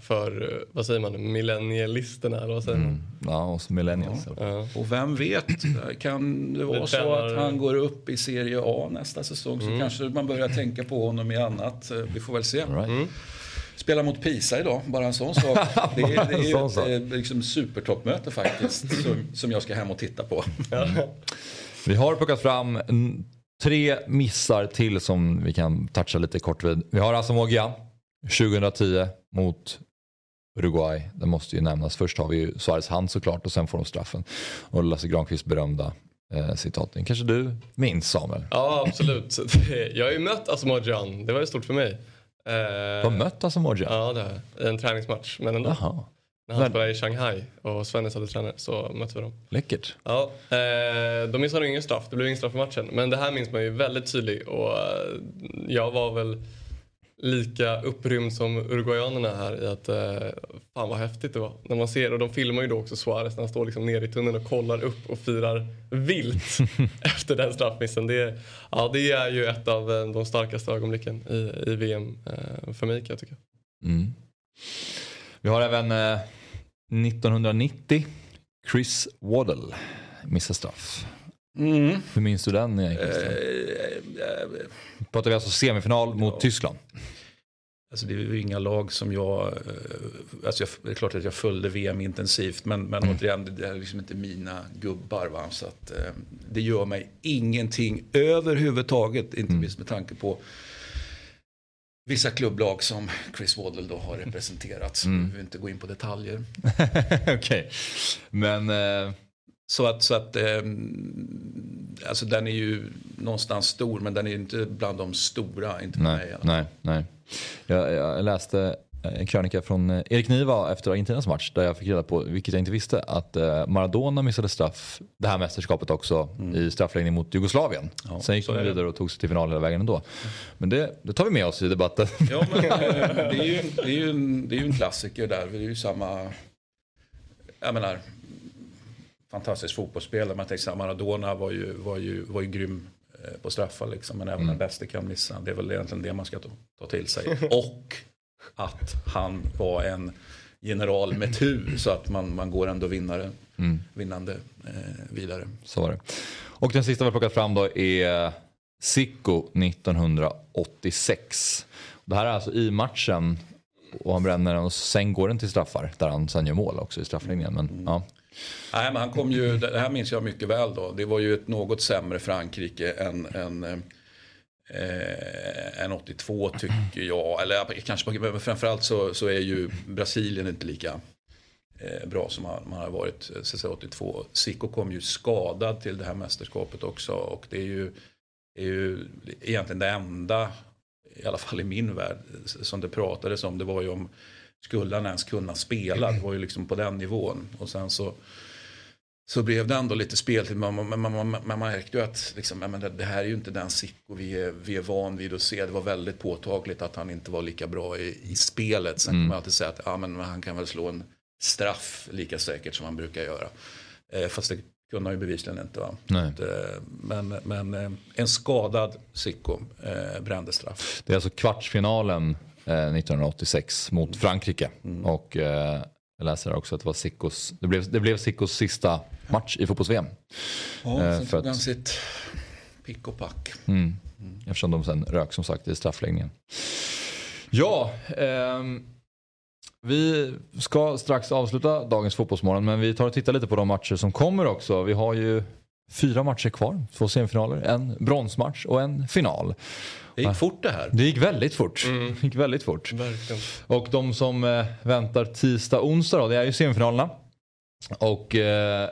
S2: för vad säger man, millennialisterna eller vad säger man? Mm.
S1: Ja, oss millennials.
S3: Ja. Och vem vet, kan det vara så att han går upp i Serie A nästa säsong så mm. kanske man börjar tänka på honom i annat. Vi får väl se. Right. Mm. Spelar mot Pisa idag, bara en sån sak. Det är, det är ju ett liksom supertoppmöte faktiskt som, som jag ska hem och titta på.
S1: Vi har plockat fram Tre missar till som vi kan toucha lite kort vid. Vi har Asamoah 2010 mot Uruguay. Det måste ju nämnas. Först har vi ju Suarez hand såklart och sen får de straffen. Och Lasse Granqvist berömda eh, citaten. Kanske du minns Samuel?
S2: Ja absolut. Jag har ju mött Asamoah Det var ju stort för mig.
S1: Eh, du har mött Asamoah
S2: Ja det har jag. I en träningsmatch. Men ändå. Jaha. När han spelade i Shanghai och Svennis hade tränare så mötte vi dem.
S1: Läckert.
S2: Ja, eh, de missade ingen straff. Det blev ingen straff i matchen. Men det här minns man ju väldigt tydligt och eh, jag var väl lika upprymd som uruguayanerna här i att eh, fan vad häftigt det var. När man ser, och de filmar ju då också Suarez när han står liksom nere i tunneln och kollar upp och firar vilt efter den straffmissen. Det, ja, det är ju ett av eh, de starkaste ögonblicken i, i VM eh, för mig kan jag tycka. Mm.
S1: Vi har även eh, 1990 Chris Waddle missar straff. Mm. Hur minns du den eh, Christian? Uh, uh, Pratar vi alltså semifinal mot ja. Tyskland?
S3: Alltså det är ju inga lag som jag, alltså jag, det är klart att jag följde VM intensivt men, men mm. återigen det är liksom inte mina gubbar. Va? Så att, det gör mig ingenting överhuvudtaget, inte mm. minst med tanke på vissa klubblag som Chris Waddle då har representerat. Så mm. vi vill inte gå in på detaljer.
S1: Okej, okay. men... Eh...
S3: Så att, så att eh, alltså den är ju någonstans stor men den är ju inte bland de stora. Inte
S1: nej,
S3: mig,
S1: nej, nej. Jag, jag läste en krönika från eh, Erik Niva efter Argentinas match där jag fick reda på, vilket jag inte visste, att eh, Maradona missade straff det här mästerskapet också mm. i straffläggning mot Jugoslavien. Ja, Sen gick de vidare och tog sig till final hela vägen ändå. Men det, det tar vi med oss i debatten.
S3: Ja, men, eh, det, är ju, det, är ju en, det är en klassiker där. Det är ju samma, jag menar, fantastisk fotbollsspelare. Man tänker Maradona var ju, var ju, var ju grym eh, på straffar liksom. Men även den bästa kan missa. Det är väl egentligen det man ska ta, ta till sig. Och att han var en general med tur så att man, man går ändå vinnare, vinnande eh, vidare.
S1: Så var det. Och den sista vi har plockat fram då är Sicko 1986. Det här är alltså i matchen och han bränner den och sen går den till straffar där han sen gör mål också i strafflinjen. Men, ja.
S3: Nej, men han kom ju, det här minns jag mycket väl då. Det var ju ett något sämre Frankrike än, än, eh, än 82 tycker jag. Eller kanske, men framförallt så, så är ju Brasilien inte lika eh, bra som man, man har varit eh, 82. Zico kom ju skadad till det här mästerskapet också. Och det är ju, är ju egentligen det enda, i alla fall i min värld, som det pratades om. Det var ju om skulle han ens kunna spela. Det var ju liksom på den nivån. Och sen så, så blev det ändå lite speltid. Man, man, man, man märkte ju att liksom, men det, här är ju inte den Sicko vi är, vi är van vid att se. Det var väldigt påtagligt att han inte var lika bra i, i spelet. Sen mm. kan man alltid säga att ja, men han kan väl slå en straff lika säkert som han brukar göra. Eh, fast det kunde han ju bevisligen inte. Va? Att, eh, men, men eh, en skadad Sicko eh, brände straff.
S1: Det är alltså kvartsfinalen 1986 mot Frankrike. Mm. Och eh, jag läser också att det var Sickos, det blev, det blev Sickos sista match i fotbolls-VM.
S3: Ja, eh, sen tog han sitt pick och pack.
S1: Mm. Mm. Eftersom de sen rök som sagt i straffläggningen. Ja, eh, vi ska strax avsluta dagens fotbollsmorgon men vi tar och tittar lite på de matcher som kommer också. Vi har ju fyra matcher kvar, två semifinaler, en bronsmatch och en final.
S3: Det gick fort det här.
S1: Det gick väldigt fort. Mm. Det gick väldigt fort.
S2: Verkligen.
S1: Och de som eh, väntar tisdag, onsdag då, det är ju semifinalerna. Och eh,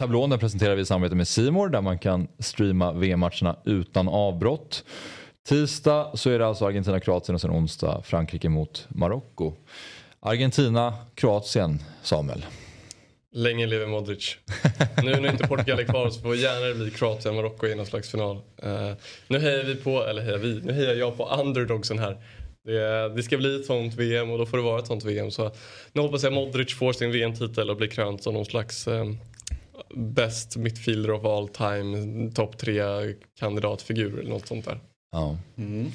S1: tablån presenterar vi i samarbete med Simor där man kan streama VM-matcherna utan avbrott. Tisdag så är det alltså Argentina-Kroatien och sen onsdag Frankrike mot Marocko. Argentina-Kroatien, Samuel.
S2: Länge lever Modric. nu när inte Portugal är kvar så får gärna det bli Kroatien Marocko i någon slags final. Uh, nu hejar vi på, eller hejar vi, nu hejar jag på underdogsen här. Det, det, ska bli ett sånt VM och då får det vara ett sånt VM. Så nu hoppas jag Modric får sin VM-titel och blir krönt som någon slags um, best midfielder of all time, topp tre kandidatfigur eller något sånt där.
S1: Ja. Mm.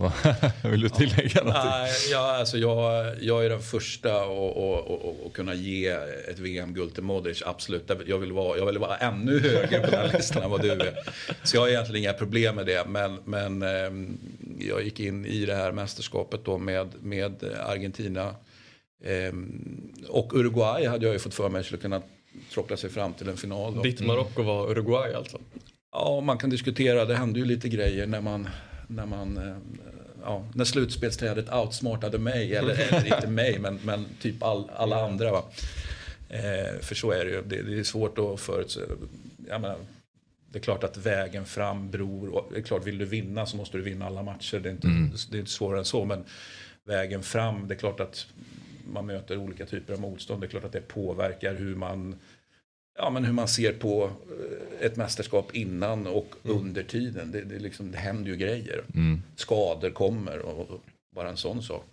S1: Vill du tillägga något?
S3: Nej, ja, alltså jag, jag är den första att kunna ge ett VM-guld till Modric. Absolut. Jag vill, vara, jag vill vara ännu högre på den listan än vad du är. Så jag har egentligen inga problem med det. Men, men ehm, jag gick in i det här mästerskapet då med, med Argentina. Ehm, och Uruguay hade jag ju fått för mig skulle kunna tråckla sig fram till en final. Då.
S2: Ditt Marocko var Uruguay alltså?
S3: Ja, man kan diskutera. Det hände ju lite grejer när man när man eh, ja, när slutspelsträdet outsmartade mig, eller, eller inte mig, men, men typ all, alla andra. Va? Eh, för så är det ju, det, det är svårt att förutse. det är klart att vägen fram beror, det är klart vill du vinna så måste du vinna alla matcher, det är inte, mm. det är inte svårare än så. Men vägen fram, det är klart att man möter olika typer av motstånd, det är klart att det påverkar hur man ja, men hur man ser på eh, ett mästerskap innan och mm. under tiden. Det, det, liksom, det händer ju grejer. Mm. Skador kommer och, och bara en sån sak.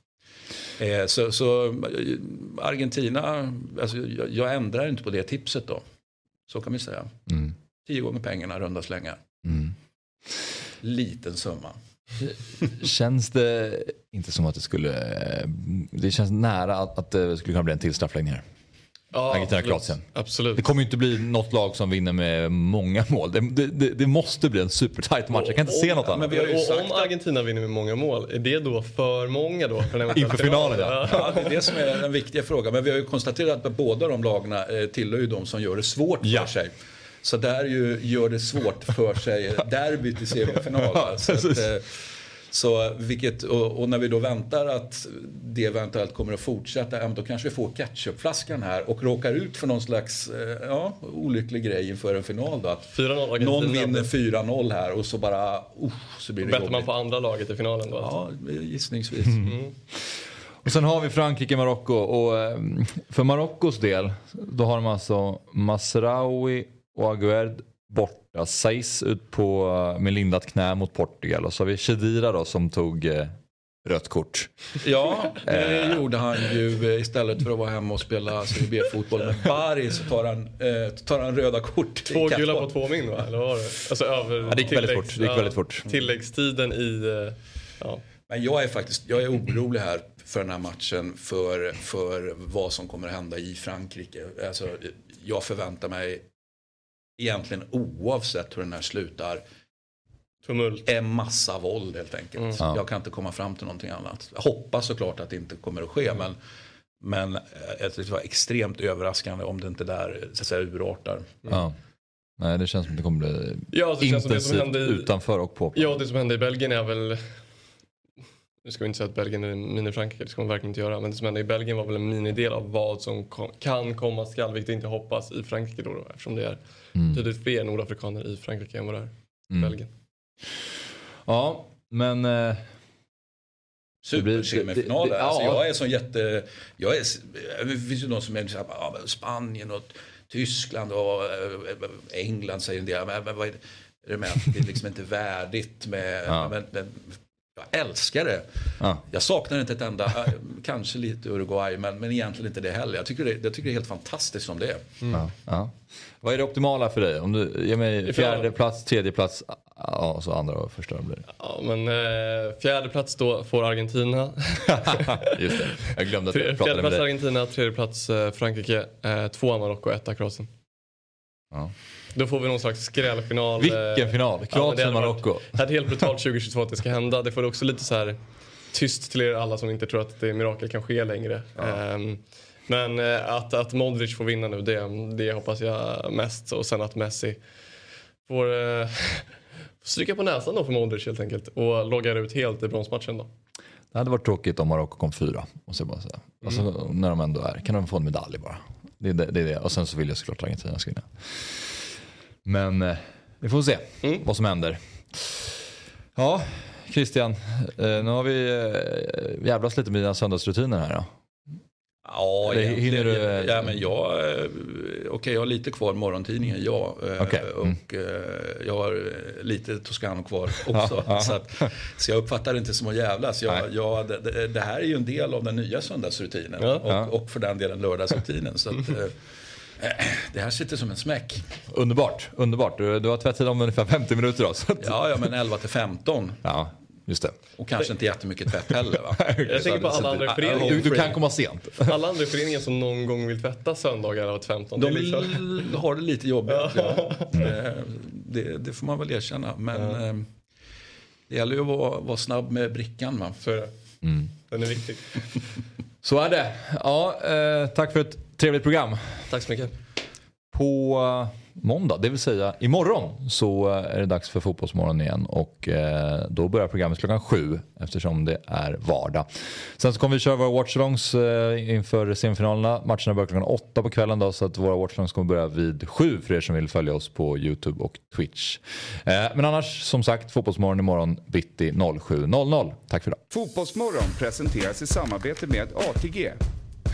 S3: Eh, så, så, Argentina, alltså, jag, jag, ändrar inte på det tipset då. Så kan vi säga. Mm. Tio gånger pengarna, runda slängar. Mm. Liten summa.
S1: Känns det inte som att det skulle... Eh, det känns nära att, att det skulle kunna bli en till straffläggning här.
S2: Ja, Argentina Kroatien. Absolut.
S1: Det kommer ju inte bli något lag som vinner med många mål. Det, det, det måste bli en supertight match. Jag kan inte
S2: och,
S1: se något annat.
S2: Men och om Argentina vinner med många mål, är det då för många då?
S1: För Inför finalen ja.
S3: ja. Det är det som är den viktiga frågan. Men vi har ju konstaterat att båda de lagarna eh, tillhör ju de som gör det svårt för ja. sig. Så där ju gör det svårt för sig derbyt i semifinal. Så att, eh, så vilket, och, och, när vi då väntar att det eventuellt kommer att fortsätta, då kanske vi får ketchupflaskan här och råkar ut för någon slags eh, ja, olycklig grej inför en final. Då. Att någon vinner 4-0 här och så bara, uh, så blir det
S2: Bettar man på andra laget i finalen då?
S3: Ja, gissningsvis. Mm.
S1: Och sen har vi Frankrike-Marocko och eh, för Marockos del då har de alltså Masraoui och Aguerd borta. Saiz ut på, med lindat knä mot Portugal och så har vi Chedira då som tog eh, rött kort.
S3: Ja, det gjorde han ju eh, istället för att vara hemma och spela Serie B-fotboll med Bari så tar han, eh, tar han röda kort.
S2: Två gula på två min va? Eller var det? Alltså över
S1: Ja, det gick väldigt fort. Det gick väldigt fort.
S2: Tilläggstiden i... eh, Ja.
S3: Men jag är faktiskt jag är orolig här för den här matchen för, för vad som kommer att hända i Frankrike. Alltså, jag förväntar mig egentligen oavsett hur den här slutar
S2: Tumult.
S3: en massa våld helt enkelt.
S1: Ja.
S3: Jag kan inte komma fram till någonting annat. Jag hoppas såklart att det inte kommer att ske men, men eh, jag tycker det var extremt överraskande om det inte där så att säga, urartar.
S1: Ja. Nej, det känns som att det kommer bli
S2: Ja, så känns som det som
S1: intensivt
S2: hände i-
S1: utanför och på.
S2: Ja, det som hände i Belgien är väl... Nu ska vi inte säga att Belgien är mini-Frankrike, det ska man verkligen inte göra. Men det som hände i Belgien var väl en minidel av vad som kom, kan komma skall, vilket inte hoppas, i Frankrike då, då eftersom det är betydligt fler nordafrikaner i Frankrike än vad det är i
S1: Mm.
S2: Belgien.
S1: Ja, men... Eh,
S3: Supersemifinal. alltså,
S1: ja.
S3: jag är så jätte... Jag är, det finns ju de som är så här, ja, men Spanien och Tyskland och eh, England säger en del. Men, men vad är det, är det med att det är liksom inte värdigt med...
S1: Ja.
S3: Men, men, jag älskar det.
S1: ja.
S3: Jag saknar inte ett enda, eh, kanske lite Uruguay, men, men egentligen inte det heller. Jag tycker det, jag tycker det är helt fantastiskt som det är.
S1: Ja, ja. Vad är det optimala för dig? Om du ger mig fjärde plats, tredje plats, ja, och så andra och första blir det.
S2: Ja, men eh, fjärde plats då får Argentina.
S1: Just det, jag glömde att jag
S2: Fjärde
S1: med
S2: plats
S1: dig.
S2: Argentina, tredje plats eh, Frankrike, eh, tvåa Marocko, etta Kroatien.
S1: Ja.
S2: Då får vi någon slags skrällfinal.
S1: Vilken
S2: eh,
S1: final? Kroatien,
S2: varit-
S1: Marocko.
S2: Det är helt brutalt 2022 att det ska hända. Det får också lite så här tyst till er alla som inte tror att det mirakel kan ske längre. Ehm, men eh, att, att Modric får vinna nu, det, det hoppas jag mest. Och sen att Messi får eh, stryka på näsan då för Modric helt enkelt. Och loggar ut helt i bronsmatchen då.
S1: Det hade varit tråkigt om Marocko kom fyra. Måste jag bara säga. Alltså,
S2: Mm.
S1: När de ändå är. Kan de få en medalj bara? Det är det. det, är det. Och sen så vill jag såklart Argentina ska vinna. Men eh, vi får se
S2: Mm.
S1: vad som händer. Ja, Christian. Eh, nu har vi eh, jävlas lite med dina söndagsrutiner här då.
S3: Ja,
S1: Eller hinner du,
S3: ja, men jag, eh, okej, jag har lite kvar morgontidningen, ja. Eh,
S1: Okej, mm.
S3: Och jag har lite Toscano kvar också.
S1: Ja.
S3: Så, att, så jag uppfattar det inte som att jävlas. Jag, jag, det- det, här är ju en del av den nya söndagsrutinen.
S2: Ja.
S3: och,
S1: Ja.
S3: och för den delen lördagsrutinen. Så att, det här sitter som en smäck.
S1: Underbart, underbart. Du, du har tvättid om ungefär 50 minuter då. Så att,
S3: Ja, ja men 11 till 15.
S1: ja, just det.
S3: Och kanske inte jättemycket tvätt heller va?
S2: Jag tänker på alla andra i föreningen.
S1: Du, du kan komma sent.
S2: Alla andra i föreningen som någon gång vill tvätta söndagar av 15. Det
S3: De
S2: liksom-
S3: har det lite jobbigt. Ja. Det, det, det får man väl erkänna. Men eh, det gäller ju att vara, vara snabb med brickan. Va?
S2: Så är det. Den är viktig.
S1: Så är det. Ja, eh, tack för ett trevligt program.
S2: Tack så mycket.
S1: På eh, måndag, det vill säga imorgon, så eh, är det dags för Fotbollsmorgon igen. Och eh, då börjar programmet klockan sju eftersom det är vardag. Sen så kommer vi köra våra watchalongs eh, inför semifinalerna. Matcherna börjar klockan åtta på kvällen då, så att våra watchalongs kommer börja vid sju för er som vill följa oss på YouTube och Twitch. Men annars, som sagt, Fotbollsmorgon imorgon bitti 07.00. Tack för idag.
S6: Fotbollsmorgon presenteras i samarbete med ATG.